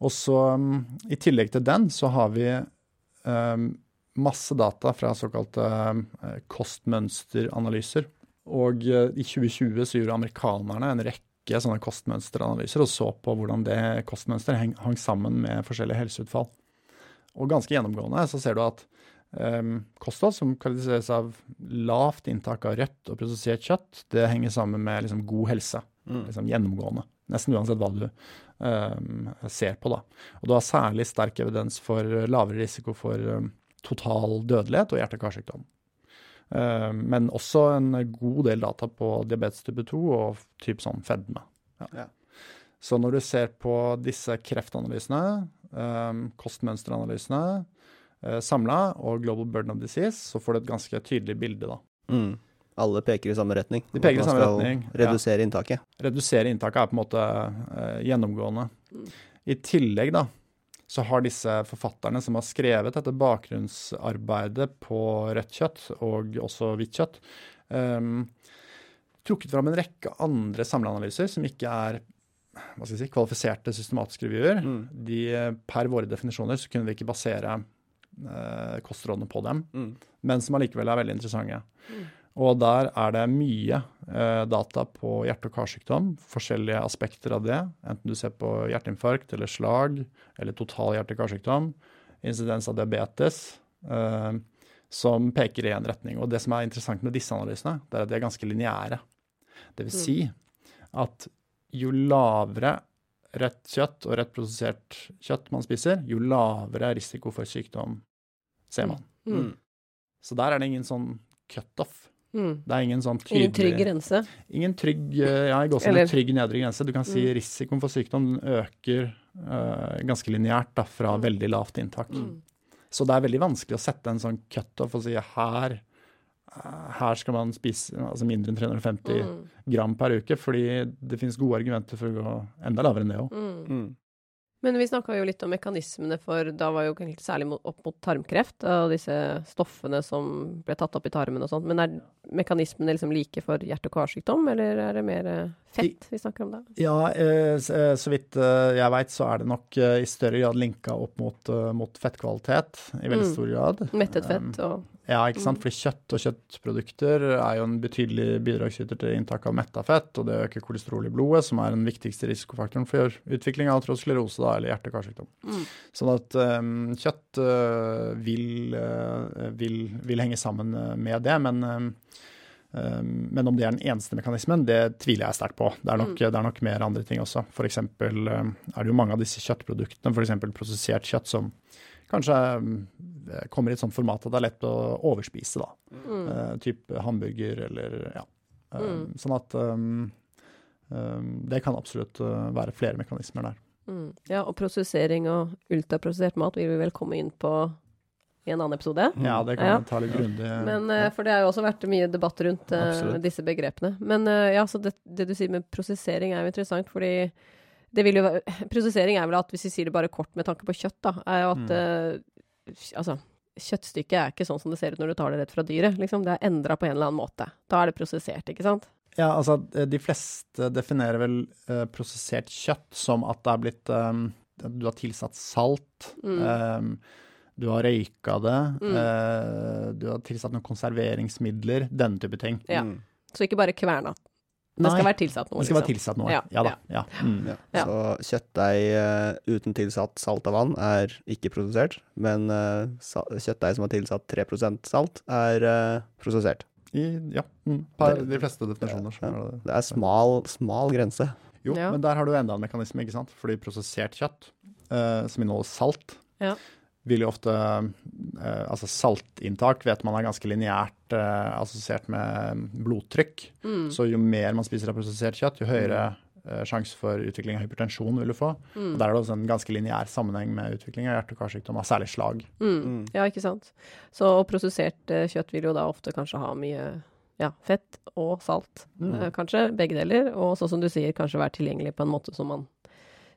Og så um, I tillegg til den så har vi um, masse data fra såkalte kostmønsteranalyser. Og i 2020 så gjorde amerikanerne en rekke rekke sånne kostmønsteranalyser og så på hvordan det kostmønsteret hang, hang, sammen med forskjellige helseutfall. Og ganske gjennomgående så ser du at um, kosthold som kvalifiseres av lavt inntak av rødt og prosessert kjøtt, det henger sammen med liksom, god helse. Mm. Liksom, gjennomgående. Nesten uansett hva du um, ser på. da. Og du har særlig sterk evidens for lavere risiko for um, total dødelighet og hjerte-karsykdom. Eh, men også en god del data på diabetes type 2 og type sånn fedme. Ja. Ja. Så når du ser på disse kreftanalysene, um, kostmønsteranalysene uh, samla og Global Burden of Disease, så får du et ganske tydelig bilde, da.
Mm. Alle peker i samme retning.
De peker i samme retning.
Redusere ja. inntaket.
Redusere inntaket er på en måte uh, gjennomgående. Mm. I tillegg, da, så har disse forfatterne som har skrevet dette bakgrunnsarbeidet på rødt kjøtt, og også hvitt kjøtt, um, trukket fram en rekke andre samleanalyser som ikke er hva skal jeg si, kvalifiserte systematiske revyer. Mm. De, per våre definisjoner så kunne vi ikke basere uh, kostrådene på dem, mm. men som allikevel er veldig interessante. Mm. Og der er det mye eh, data på hjerte- og karsykdom, forskjellige aspekter av det. Enten du ser på hjerteinfarkt eller slag eller total hjerte- og karsykdom, insidens av diabetes, eh, som peker i én retning. Og det som er interessant med disse analysene, det er at de er ganske lineære. Det vil mm. si at jo lavere rødt kjøtt og rødt prosessert kjøtt man spiser, jo lavere risiko for sykdom ser man. Mm. mm. Så der er det ingen sånn cutoff.
Mm.
Det er ingen sånn tydelig
Ingen trygg grense.
Ingen trygg, eh, ja, jeg går
Eller-
trygg nedre grense. Du kan si
Mm.
risikoen for sykdom øker uh, ganske lineært fra
Mm.
veldig lavt inntak.
Mm.
Så det er veldig vanskelig å sette en sånn cutoff og si her, eh, her skal man spise altså mindre enn 350
Mm.
gram per uke, fordi det finnes gode argumenter for å gå enda lavere enn det òg.
Mm.
Mm.
Men vi snakka jo litt om mekanismene for Da var jo særlig opp mot tarmkreft og disse stoffene som ble tatt opp i tarmen og sånt. Men er mekanismene liksom like for hjerte- og karsykdom, eller er det mer eh, fett vi snakker om da?
Ja, eh, eh, så vidt jeg veit, så er det nok i større grad linka opp mot, mot fettkvalitet, i veldig
Mm.
stor grad.
Mettet
Um,
fett og
Ja, ikke sant. Fordi kjøtt og kjøttprodukter er jo en betydelig bidragsyter til inntak av metta fett, og det øker kolesterol i blodet, som er den viktigste risikofaktoren for utvikling av atrosklerose eller hjerte- og karsykdom.
mm.
Sånn at um, kjøtt uh, vil, uh, vil, vil henge sammen uh, med det, men um, men om det er den eneste mekanismen, det tviler jeg sterkt på. Det er nok, det er nok mer andre ting også. F.eks. Er det jo mange av disse kjøttproduktene, f.eks. prosessert kjøtt, som kanskje kommer i et sånt format at det er lett å overspise. da.
Mm.
Uh, type hamburger eller ja. Uh,
Mm.
Sånn at um, um, det kan absolutt være flere mekanismer der.
Mm. Ja, og prosessering og ultraprosessert mat vil vi vel komme inn på i en annen episode.
Ja, det kan
Ja.
ta litt grundig.
Men, eh, for det har jo også vært mye debatt rundt
uh,
disse begrepene. Men uh, ja, så det, det du sier med prosessering er jo interessant, fordi det vil jo være Prosessering er vel at, hvis vi sier det bare kort med tanke på kjøtt, da, er jo at eh, Altså, kjøttstykket er ikke sånn som det ser ut når du tar det rett fra dyret. Liksom. Det er endra på en eller annen måte. Da er det prosessert, ikke sant?
Ja, altså de fleste definerer vel eh, prosessert kjøtt som at det er blitt um, Du har tilsatt salt.
Mm.
Um, du har røyka det.
Mm.
eh, du har tilsatt noen konserveringsmidler. Denne type ting.
Ja.
Mm.
Så ikke bare kverna. Det skal være tilsatt noe.
det skal være
liksom.
tilsatt noe.
Ja,
Ja, da. Ja. Mm.
Ja. Så kjøttdeig eh, uten tilsatt salt og vann er ikke produsert, men eh, kjøttdeig som har tilsatt 3% salt, er eh, prosessert.
I, ja. Mm. Per de fleste definisjoner. Så
Ja.
er det.
Det er smal, smal grense.
Jo,
Ja.
men der har du enda en mekanisme, ikke sant. Fordi prosessert kjøtt, eh, som inneholder salt,
Ja.
Vil jo ofte eh, Altså saltinntak vet man er ganske lineært eh, assosiert med blodtrykk.
Mm.
Så jo mer man spiser av prosessert kjøtt, jo høyere eh, sjanse for utvikling av hypertensjon vil du få.
Mm.
Og Der er det også en ganske lineær sammenheng med utvikling av hjerte- og karsykdommer, særlig slag.
Mm.
Mm.
Ja, ikke sant. Så og prosessert eh, kjøtt vil jo da ofte kanskje ha mye ja, fett og salt.
Mm.
Eh, kanskje begge deler. Og sånn som du sier, kanskje være tilgjengelig på en måte som man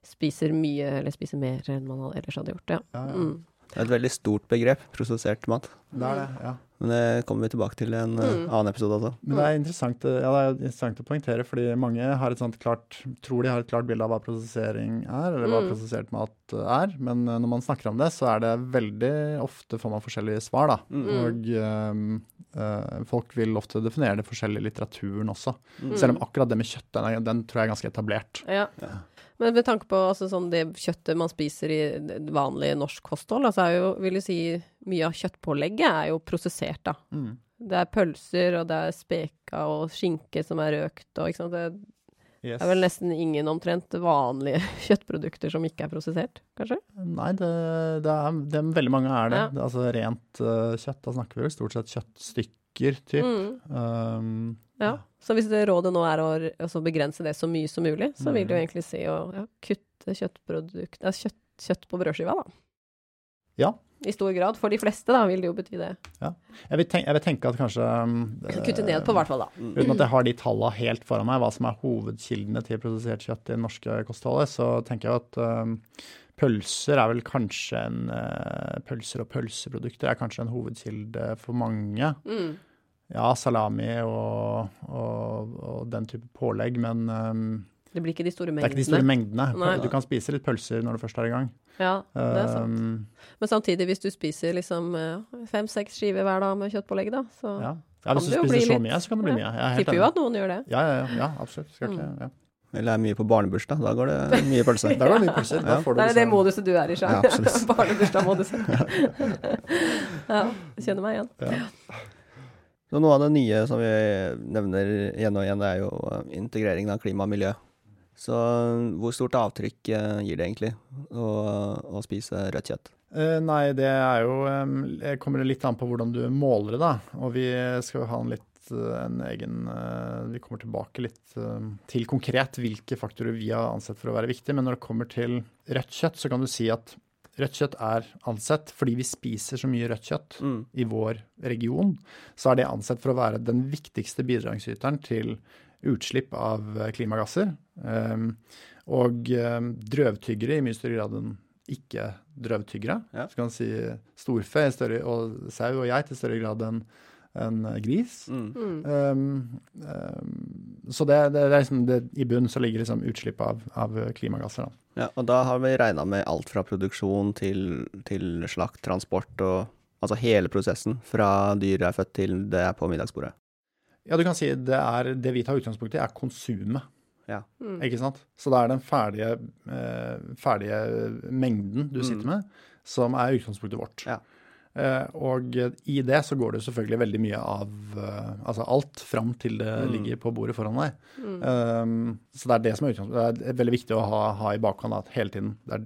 spiser mye, eller spiser mer enn man ellers hadde gjort. Ja.
Ja, ja.
Det er et veldig stort begrep, prosessert mat.
Det er det, ja.
Men det kommer vi tilbake til i en eh,
Mm.
annen episode også.
Men det er interessant, ja, det er interessant å poengtere, fordi mange har et sånt klart, tror de har et klart bilde av hva prosessering er, eller hva
Mm.
prosessert mat eh, er. Men eh, når man snakker om det, så er det veldig ofte får man forskjellige svar, da.
Mm.
Og eh, folk vil ofte definere det forskjellig i litteraturen også.
Mm.
Selv om akkurat det med kjøtt, den, den tror jeg er ganske etablert.
Ja.
Ja.
Men med tanke på altså, sånn det kjøttet man spiser i vanlig norsk kosthold, altså er jo, vil jeg si, mye av kjøttpålegget er jo prosessert, da.
Mm.
Det er pølser, og det er speka og skinke som er røkt, og ikke sant. Det
Yes.
er vel nesten ingen omtrent vanlige kjøttprodukter som ikke er prosessert, kanskje?
Nei, det, det, er, det veldig mange er det.
Ja.
altså rent uh, kjøtt, da snakker vi vel stort sett kjøttstykker, typ.
Mm.
Um,
Ja. Så hvis det rådet nå er å altså begrense det så mye som mulig, så vil det jo
Mm.
egentlig si å ja, kutte kjøttprodukt ja, kjøtt, kjøtt på brødskiva, da.
Ja.
I stor grad. For de fleste, da, vil det jo bety det.
Jeg vil, tenke, jeg vil tenke at kanskje det,
Kutte ned på, i hvert fall, da.
Uten at jeg har de tallene helt foran meg, hva som er hovedkildene til produsert kjøtt i det norske kostholdet, så tenker jeg at um, pølser er vel kanskje en Pølser og pølseprodukter er kanskje en hovedkilde for mange.
Mm.
Ja, salami og, og, og den type pålegg, men um,
Det blir ikke de store mengdene.
det er ikke de store mengdene.
Nei.
Du kan spise litt pølser når du først er i gang.
Ja, det er sant.
Um,
Men samtidig, hvis du spiser liksom fem-seks skiver hver dag med kjøttpålegg, da, så
ja. ja, hvis
Kan
du
det jo
spiser så mye, så kan det bli
ja.
mye. Jeg er helt
tipper jo at noen gjør det.
Ja, ja, ja, ja absolutt. Skal ikke,
Mm.
ja.
Eller er mye på barnebursdag. Da går det mye pølse.
Da går det mye pølser. Da
Ja.
får du
Det er det
liksom-
moduset du er i,
Ja,
Sjang.
absolutt.
Barnebursdag-moduset. ja, kjenner meg igjen.
Ja.
Så noe av det nye som vi nevner igjen og igjen, det er jo eh, integreringen av klima og miljø. Så eh, hvor stort avtrykk eh, gir det egentlig å, å spise rødt kjøtt?
Nei, det er jo eh, det kommer litt an på hvordan du måler det, da. Og vi skal jo ha en litt en egen Vi kommer tilbake litt til konkret hvilke faktorer vi har ansett for å være viktige. Men når det kommer til rødt kjøtt, så kan du si at rødt kjøtt er ansett fordi vi spiser så mye rødt kjøtt mm. i vår region, så er det ansett for å være den viktigste bidragsyteren til utslipp av klimagasser. Um, og um, drøvtyggere i mye større grad enn ikke-drøvtyggere. Ja. Så kan man si storfe større, og sau og geit i større grad enn en gris. Mm. Um, um, så det, det, det er liksom det, i bunnen så ligger liksom utslipp av, av klimagasser. Da.
Ja, og da har vi regna med alt fra produksjon til, til slakt, transport og altså hele prosessen fra dyret er født til det er på middagsbordet.
Ja, du kan si det, er, det vi tar utgangspunkt i, er konsumet. Ja. Mm. Ikke sant? Så det er den ferdige, eh, ferdige mengden du sitter mm. med, som er utgangspunktet vårt. Ja. Eh, og i det så går det selvfølgelig veldig mye av eh, Altså alt fram til det mm. ligger på bordet foran deg. Mm. Um, så det er det som er utgangspunktet. Det er veldig viktig å ha, ha i bakhånd at hele tiden det er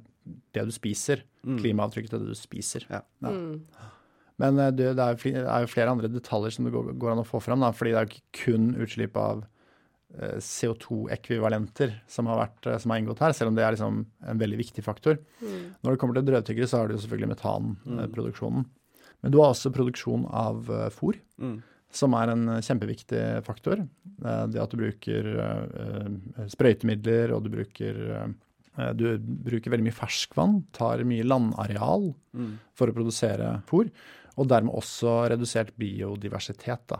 det du spiser. Mm. Klimaavtrykket til det du spiser. Ja. Ja. Mm. Men det, det, er jo flere andre detaljer som det går, går an å få fram, da, fordi det er jo ikke kun utslipp av CO2-ekvivalenter som, som, har inngått her, selv om det er liksom en veldig viktig faktor. Mm. Når det kommer til drøvtyggere, så har du jo selvfølgelig metanproduksjonen. Men du har også produksjon av uh, fôr, mm. som er en kjempeviktig faktor. Uh, det at du bruker sprøytemidler, og du bruker du bruker veldig mye ferskvann, tar mye landareal mm. for å produsere fôr, og dermed også redusert biodiversitet. da.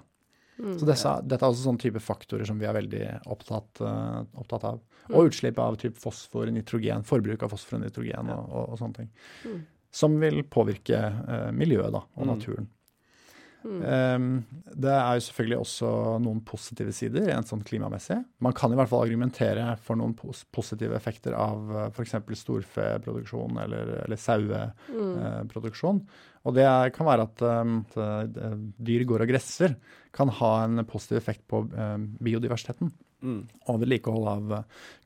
Mm. Så disse, dette er også sånne type faktorer som vi er veldig opptatt, uh, opptatt av. Mm. Og utslipp av typ fosfor, nitrogen, forbruk av fosfor og nitrogen og, og, og sånne ting. Mm. Som vil påvirke eh, miljøet da, og mm. naturen. Um, det er jo selvfølgelig også noen positive sider rent sånn klimamessig. Man kan i hvert fall argumentere for noen pos positive effekter av uh, eh, f.eks. storfeproduksjon eller, eller saueproduksjon. Mm. Uh, og det kan være at, um, at dyr går og gresser kan ha en positiv effekt på biodiversiteten. Mm. Og vedlikehold av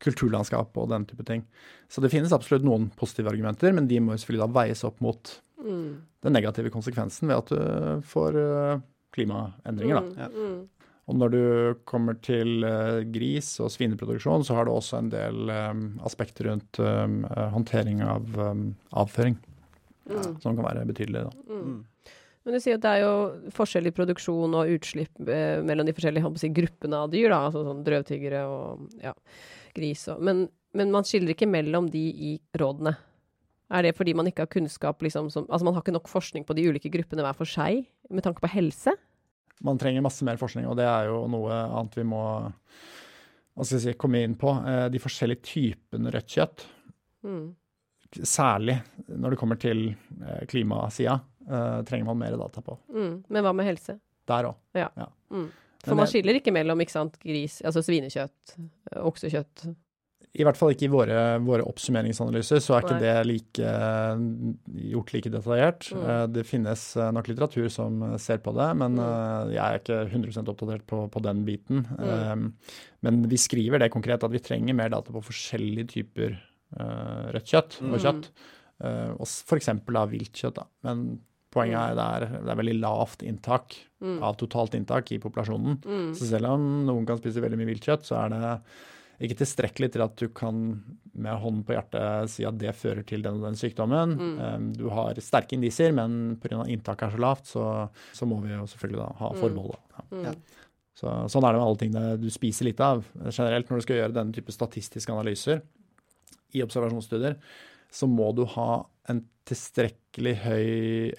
kulturlandskap og den type ting. Så det finnes absolutt noen positive argumenter, men de må selvfølgelig da veies opp mot mm. den negative konsekvensen ved at du får uh, klimaendringer. Da. Mm. Ja. Mm. Og når du kommer til gris- og svineproduksjon, så har du også en del um, aspekter rundt um, håndtering av um, avføring, mm. som kan være betydelig. Da.
Men du sier at det er jo forskjell i produksjon og utslipp eh, mellom de forskjellige si, gruppene av dyr, da, altså sånn drøvtyggere og ja, gris og men, men man skiller ikke mellom de i rådene. Er det fordi man ikke har kunnskap liksom, som, Altså man har ikke nok forskning på de ulike gruppene hver for seg med tanke på helse?
Man trenger masse mer forskning, og det er jo noe annet vi må si, komme inn på. Eh, de forskjellige typene rødt kjøtt. Mm. Særlig når det kommer til eh, klimasida, eh, trenger man mer data på.
Mm. Men hva med helse?
Der òg.
Ja. ja. Mm. For man skiller ikke mellom ikke sant, gris, altså svinekjøtt, oksekjøtt
i hvert fall ikke i våre, våre oppsummeringsanalyser, så er ikke Nei. det like, gjort like detaljert. Mm. Eh, det finnes eh, nok litteratur som ser på det, men mm. Eh, jeg er ikke 100 oppdatert på, på den biten. Mm. Men vi skriver det konkret at vi trenger mer data på forskjellige typer rødt kjøtt og mm. kjøtt. Og f.eks. av viltkjøtt. Men poenget er at det, det er veldig lavt inntak mm. av totalt inntak i populasjonen. Mm. Så selv om noen kan spise veldig mye viltkjøtt, så er det ikke tilstrekkelig til at du kan med hånden på hjertet si at det fører til den og den sykdommen. Mm. Du har sterke indiser, men pga. inntaket er så lavt, så, så, må vi jo selvfølgelig da ha mm. forbehold. Ja. Mm. Så, sånn er det med alle tingene du spiser litt av. Generelt når du skal gjøre denne type statistiske analyser i observasjonsstudier, så må du ha en tilstrekkelig høy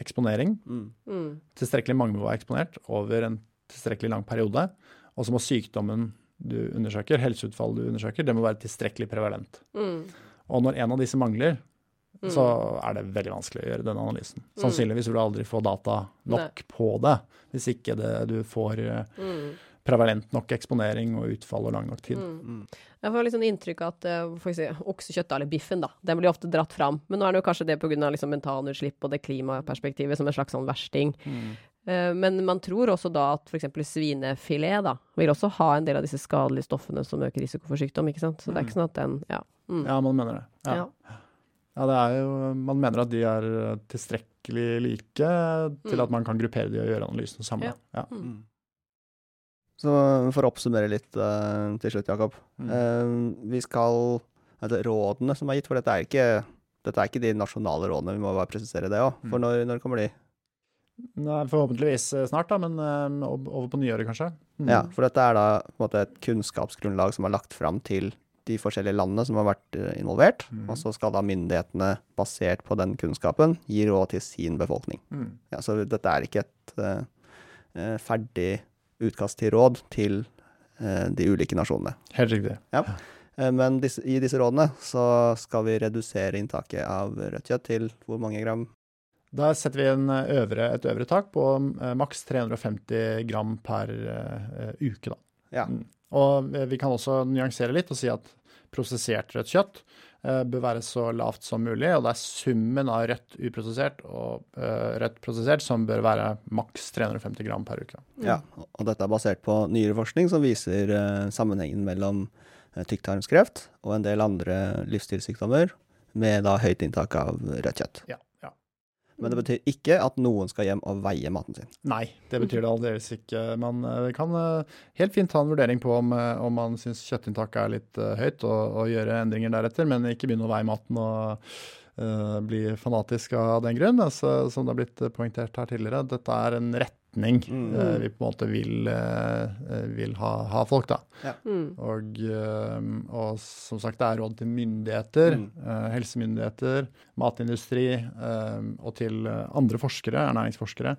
eksponering. Mm. mm. Tilstrekkelig mange må være eksponert over en tilstrekkelig lang periode. Og så må sykdommen du undersøker, helseutfallet du undersøker, det må være tilstrekkelig prevalent. Mm. Og når en av disse mangler, mm. så er det veldig vanskelig å gjøre den analysen. Mm. Sannsynligvis vil du aldri få data nok Nei. på det, hvis ikke det, du får mm. Prevalent nok eksponering og utfall og lang nok tid. Mm.
Jeg får litt sånn inntrykk av at uh, for si, oksekjøttet, eller biffen, da, den blir ofte dratt fram. Men nå er det jo kanskje det pga. Liksom metanutslipp og det klimaperspektivet som en slags sånn versting. Mm. Eh, men man tror også da at f.eks. svinefilet da, vil også ha en del av disse skadelige stoffene som øker risiko for sykdom. ikke sant? Så det er ikke mm. sånn at den Ja,
mm. ja man mener det. Ja. Ja. ja. det er jo Man mener at de er tilstrekkelig like til mm. at man kan gruppere de og gjøre analysen sammen. Ja. Mm.
Så for å oppsummere litt uh, til slutt, Jakob. Mm. Uh, vi skal altså, Rådene som er gitt, for dette er ikke, dette er ikke de nasjonale rådene, vi må bare presisere det òg. For mm. når, når, kommer de?
Nei, forhåpentligvis snart, da, men uh, over på nyåret, kanskje.
Mm. Ja, for dette er da på en måte et kunnskapsgrunnlag som er lagt fram til de forskjellige landene som har vært involvert. Mm. Og så skal da myndighetene, basert på den kunnskapen, gi råd til sin befolkning. Mm. Ja, så dette er ikke et uh, ferdig utkast til råd til eh, de ulike nasjonene.
Helt riktig.
Ja. Eh, men disse, i disse rådene så skal vi redusere inntaket av rødt kjøtt til hvor mange gram?
Da setter vi øvre, et øvre tak på eh, maks 350 gram per eh, uke. Da.
Ja. Mm.
Og vi kan også nyansere litt og si at prosessert rødt kjøtt Eh, bør være så lavt som mulig. Og det er summen av rødt uprosessert og uh, rødt prosessert som bør være maks 350 gram per uke.
Ja, og dette er basert på nyere forskning som viser uh, sammenhengen mellom uh, tykktarmskreft og en del andre livsstilssykdommer med da høyt inntak av rødt kjøtt.
Ja.
Men det betyr ikke at noen skal hjem og veie maten sin.
Nei, det betyr det aldeles ikke. Man eh, kan eh, helt fint ta en vurdering på om, eh, om man syns kjøttinntaket er litt høyt, og, og, gjøre endringer deretter, men ikke begynne å veie maten og uh, bli fanatisk av den grunn. Altså, som det har blitt poengtert her tidligere, dette er en rett retning mm. uh, vi på en måte vil, uh, vil ha, ha, folk, da.
Ja. Mm.
Og, uh, og, som sagt, det er råd til myndigheter, mm. helsemyndigheter, matindustri og til andre forskere, ernæringsforskere.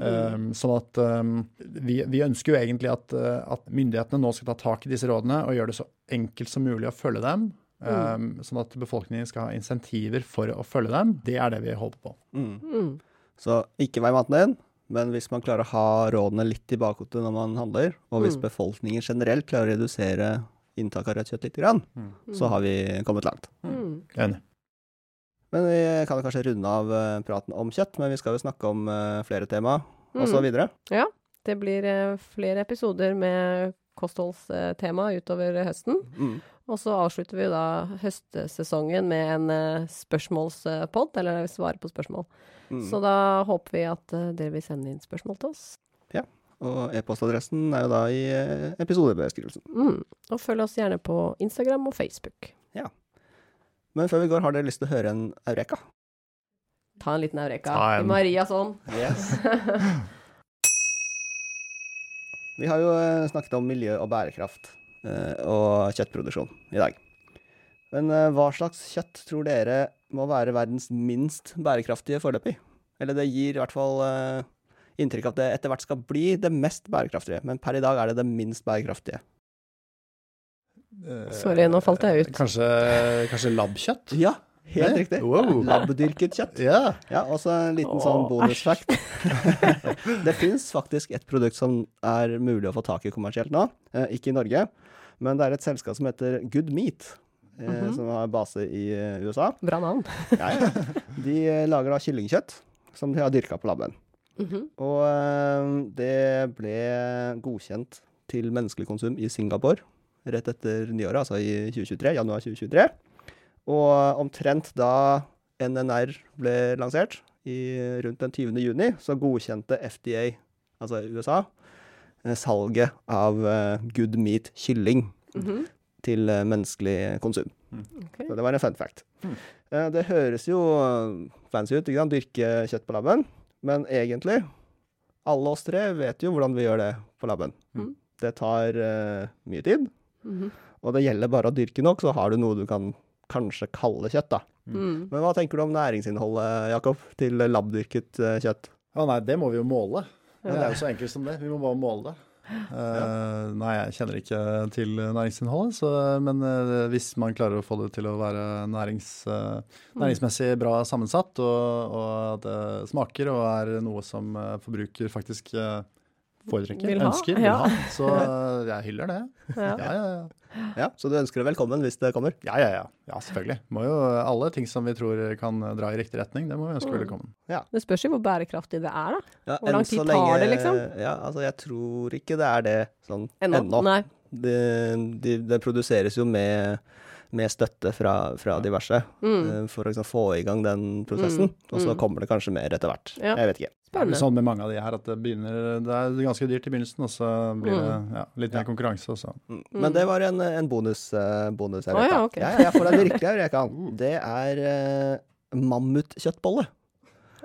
Um, sånn at um, vi, vi, ønsker jo egentlig at, at, myndighetene nå skal ta tak i disse rådene og gjøre det så enkelt som mulig å følge dem. Um, sånn at befolkningen skal ha insentiver for å følge dem. Det er det vi håper på.
Mm. mm. Så ikke vei maten din. Men hvis man klarer å ha rådene litt i bakhodet når man handler, og hvis mm. befolkningen generelt klarer å redusere inntak av rødt kjøtt litt, grann, mm. så har vi kommet langt.
Mm. mm. Enig.
Men vi kan kanskje runde av uh, praten om kjøtt, men vi skal jo snakke om uh, flere tema mm. osv.
Ja, det blir uh, flere episoder med kostholdstema utover høsten. Mm. Og så avslutter vi da høstsesongen med en uh, spørsmålspod, eller svare på spørsmål. Mm. Så da håper vi at uh, dere vil sende inn spørsmål til oss.
Ja, og e-postadressen er jo da i uh, episodebeskrivelsen.
Mm. Og følg oss gjerne på Instagram og Facebook.
Ja. Men før vi går, har dere lyst til å høre en eureka?
Ta en liten eureka. En... I Maria sånn.
Yes. vi har jo snakket om miljø og bærekraft Eh, og kjøttproduksjon i dag. Men eh, hva slags kjøtt tror dere må være verdens minst bærekraftige foreløpig? Eller det gir i hvert fall eh, inntrykk av at det etter hvert skal bli det mest bærekraftige, men per i dag er det det minst bærekraftige.
Sorry, nå falt jeg ut.
Kanskje, kanskje labbkjøtt?
Ja, Helt riktig. Wow. Labbedyrket kjøtt.
Ja.
ja og så en liten sånn bonusfact. det fins faktisk et produkt som er mulig å få tak i kommersielt nå. Eh, ikke i Norge, men det er et selskap som heter Good Meat. Eh, mm -hmm. Som har base i uh, USA.
Bra navn.
ja, ja. De uh, lager da kyllingkjøtt som de har dyrka på labben. Mm -hmm. Og det ble godkjent til menneskelig konsum i Singapore rett etter nyåret, altså i 2023, januar 2023. Og omtrent da NNR ble lansert, i, rundt den 20. juni, så godkjente FDA, altså USA, eh, salget av uh, good meat kylling mm -hmm. til uh, menneskelig konsum. Mm. Okay. Så det var en fun fact. Mm. Uh, det høres jo fancy ut, ikke sant? dyrke kjøtt på laben, men egentlig, alle oss tre vet jo hvordan vi gjør det på laben. Mm. Det tar mye tid, -hmm. og det gjelder bare å dyrke nok, så har du noe du kan kanskje kalle kjøtt, da. Mm. Men hva tenker du om næringsinnholdet, Jakob, til labdyrket uh, kjøtt?
Å nei, det må vi jo måle. Men det er jo så enkelt som det. Vi må bare måle det. Uh, nei, jeg kjenner ikke til næringsinnholdet, så, men uh, hvis man klarer å få det til å være nærings, uh, næringsmessig bra sammensatt, og, og, at det smaker og er noe som forbruker faktisk foretrekker, vil ønsker, vil ha, så jeg hyller det. Ja, ja, ja.
Ja, Så du ønsker det velkommen hvis det kommer?
Ja, ja, ja. ja selvfølgelig. Må jo, alle ting som vi tror kan dra i riktig retning, det må vi ønske mm. velkommen.
Ja.
Det spørs jo hvor bærekraftig det er, da. Ja, hvor lang tid tar lenge, det, liksom?
Ja, altså jeg tror ikke det er det sånn ennå. ennå. Det, de, det produseres jo med med støtte fra, fra diverse, mm. for å liksom, få i gang den prosessen. Mm. Og så mm. kommer det kanskje mer etter hvert. Ja. Jeg vet ikke.
Spennende. Det er sånn med mange av de her at det, begynner, det er ganske dyrt i begynnelsen, og så blir det mm. ja, litt mer konkurranse. Også.
Mm. Men det var en, en bonus, uh, bonus jeg
vet. Oh, ja, okay.
ja, jeg får er virkelig jeg kan. Det er uh, mammutkjøttbolle.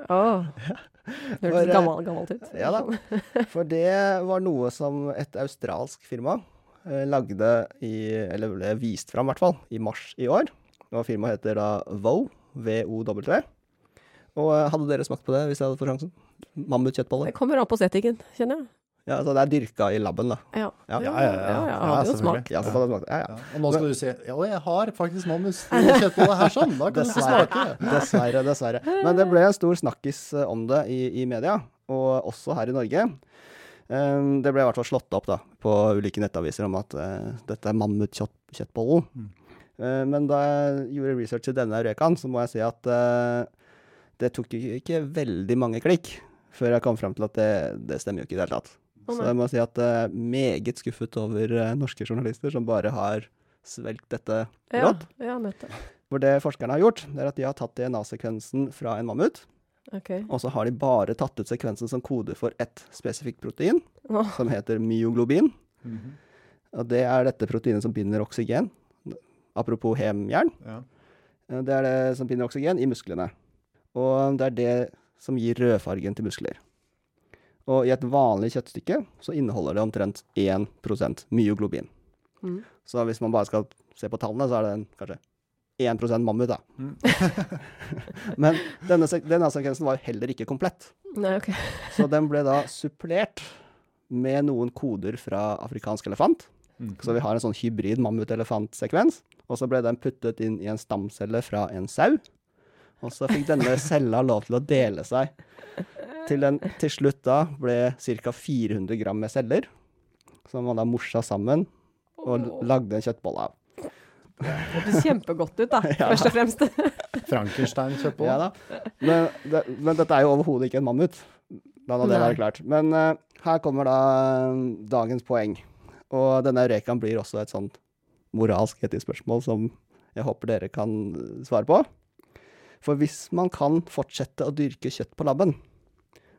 Oh. Det Hørtes eh, gammelt, gammel ut.
Ja da. For det var noe som et australsk firma lagde i Eller ble vist fram, i hvert fall, i mars i år. Og firmaet heter da VOW. V-O-W. Og hadde dere smakt på det hvis jeg hadde fått sjansen? Mammutkjøttboller.
Det kommer an på settingen, kjenner jeg.
Ja, altså det er dyrka i laben, da.
Ja,
ja, ja. ja, ja,
ja, hadde jo smakt.
Ja, ja.
Og nå skal du si ja, jeg har faktisk mammutkjøttbolle her sånn, da kan du smake.
Dessverre, dessverre. Men det ble en stor snakkis eh, om det i, i media, og også her i Norge. Um, det ble i hvert fall slått opp da, på ulike nettaviser om at uh, dette er mammutkjøttbollen. Mm. Uh, men da jeg gjorde research i denne Eurekaen, så må jeg si at uh, det tok ikke veldig mange klikk før jeg kom fram til at det, det stemmer jo ikke i det hele tatt. Så jeg må si at jeg er meget skuffet over norske journalister som bare har svelgt dette rått.
Ja, ja,
For det forskerne har gjort, det er at de har tatt DNA-sekvensen fra en mammut.
Okay.
Og så har de bare tatt ut sekvensen som kode for ett spesifikt protein, oh. som heter myoglobin. Mm -hmm. Og det er dette proteinet som binder oksygen. Apropos hemjern. Ja. Det er det som binder oksygen i musklene. Og det er det som gir rødfargen til muskler. Og i et vanlig kjøttstykke så inneholder det omtrent 1% myoglobin. Mm. Så hvis man bare skal se på tallene, så er det en, kanskje 1 mammut, da. Mm. Men denne, denne sekvensen var heller ikke komplett.
Nei, okay.
så den ble da supplert med noen koder fra afrikansk elefant. Mm. Så vi har en sånn hybrid mammut-elefant-sekvens. Og så ble den puttet inn i en stamcelle fra en sau. Og så fikk denne cella lov til å dele seg. Til den til slutt da ble ca. 400 gram med celler, som man da morsa sammen og lagde en kjøttbolle av.
Det hørtes kjempegodt ut, da, ja. først og fremst.
Frankenstein-kjøttbolle.
Ja da. Men, det, men, dette er jo overhodet ikke en mammut. La nå det være klart. Men uh, her kommer da uh, dagens poeng. Og denne rekaen blir også et sånt moralsk etisk spørsmål som jeg håper dere kan svare på. For hvis man kan fortsette å dyrke kjøtt på labben,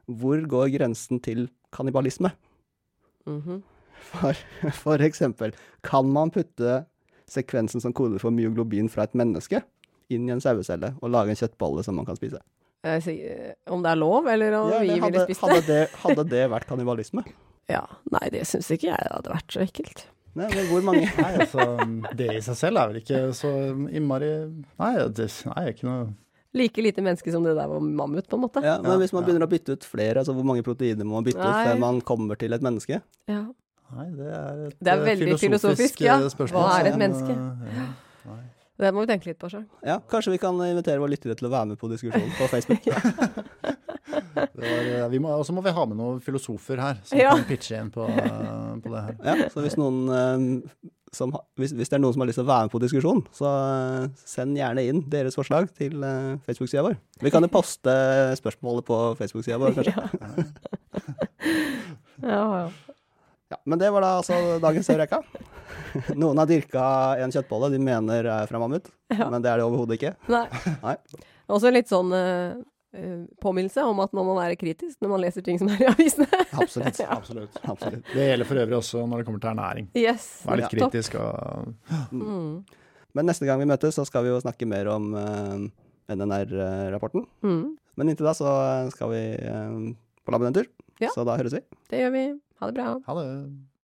hvor går grensen til kannibalisme? Mm -hmm. for, for, eksempel, kan man putte sekvensen som koder for myoglobin fra et menneske inn i en sauecelle og lage en kjøttbolle som man kan spise?
Eh, om det er lov, eller om ja, vi hadde, ville spist
det? Hadde det, hadde det vært kannibalisme?
Ja. Nei, det syns ikke jeg hadde vært så ekkelt.
Nei, men hvor mange
Nei, altså, Det i seg selv er vel ikke så innmari Nei, det er ikke noe
like lite menneske som det der var mammut, på en måte.
Ja, Men hvis man begynner å bytte ut flere, altså hvor mange proteiner må man bytte Nei. ut før man kommer til et menneske?
Ja.
Nei, det er et
det er veldig filosofisk, filosofisk ja. Eh, spørsmål. Hva er et menneske? Ja. Det må vi tenke litt på sjøl.
Ja, kanskje vi kan invitere våre lyttere til å være med på diskusjonen på Facebook.
Og eh, så må vi ha med noen filosofer her som ja. kan pitche inn på, på, det her.
Ja, så hvis noen som, hvis, hvis, det er noen som har lyst til å være med på diskusjonen, så send gjerne inn deres forslag til Facebook-sida vår. Vi kan jo poste spørsmålet på Facebook-sida vår, kanskje.
ja, ja.
Ja. Men det var da altså dagens Eureka. Noen har dyrka en kjøttbolle de mener er fra mammut, ja. men det er det overhodet ikke.
Nei.
Nei.
Også litt sånn uh, påminnelse om at man må være kritisk når man leser ting som er i avisene.
Absolutt. ja. absolutt. absolutt. Det gjelder for øvrig også når det kommer til ernæring.
Yes.
Vær litt ja, kritisk og
mm. Men neste gang vi møtes, så skal vi jo snakke mer om uh, eh, NNR-rapporten. Mm. Men inntil da så skal vi uh, på labben en tur. Ja. Så da høres vi.
Det gjør vi. Ha det bra.
Ha det.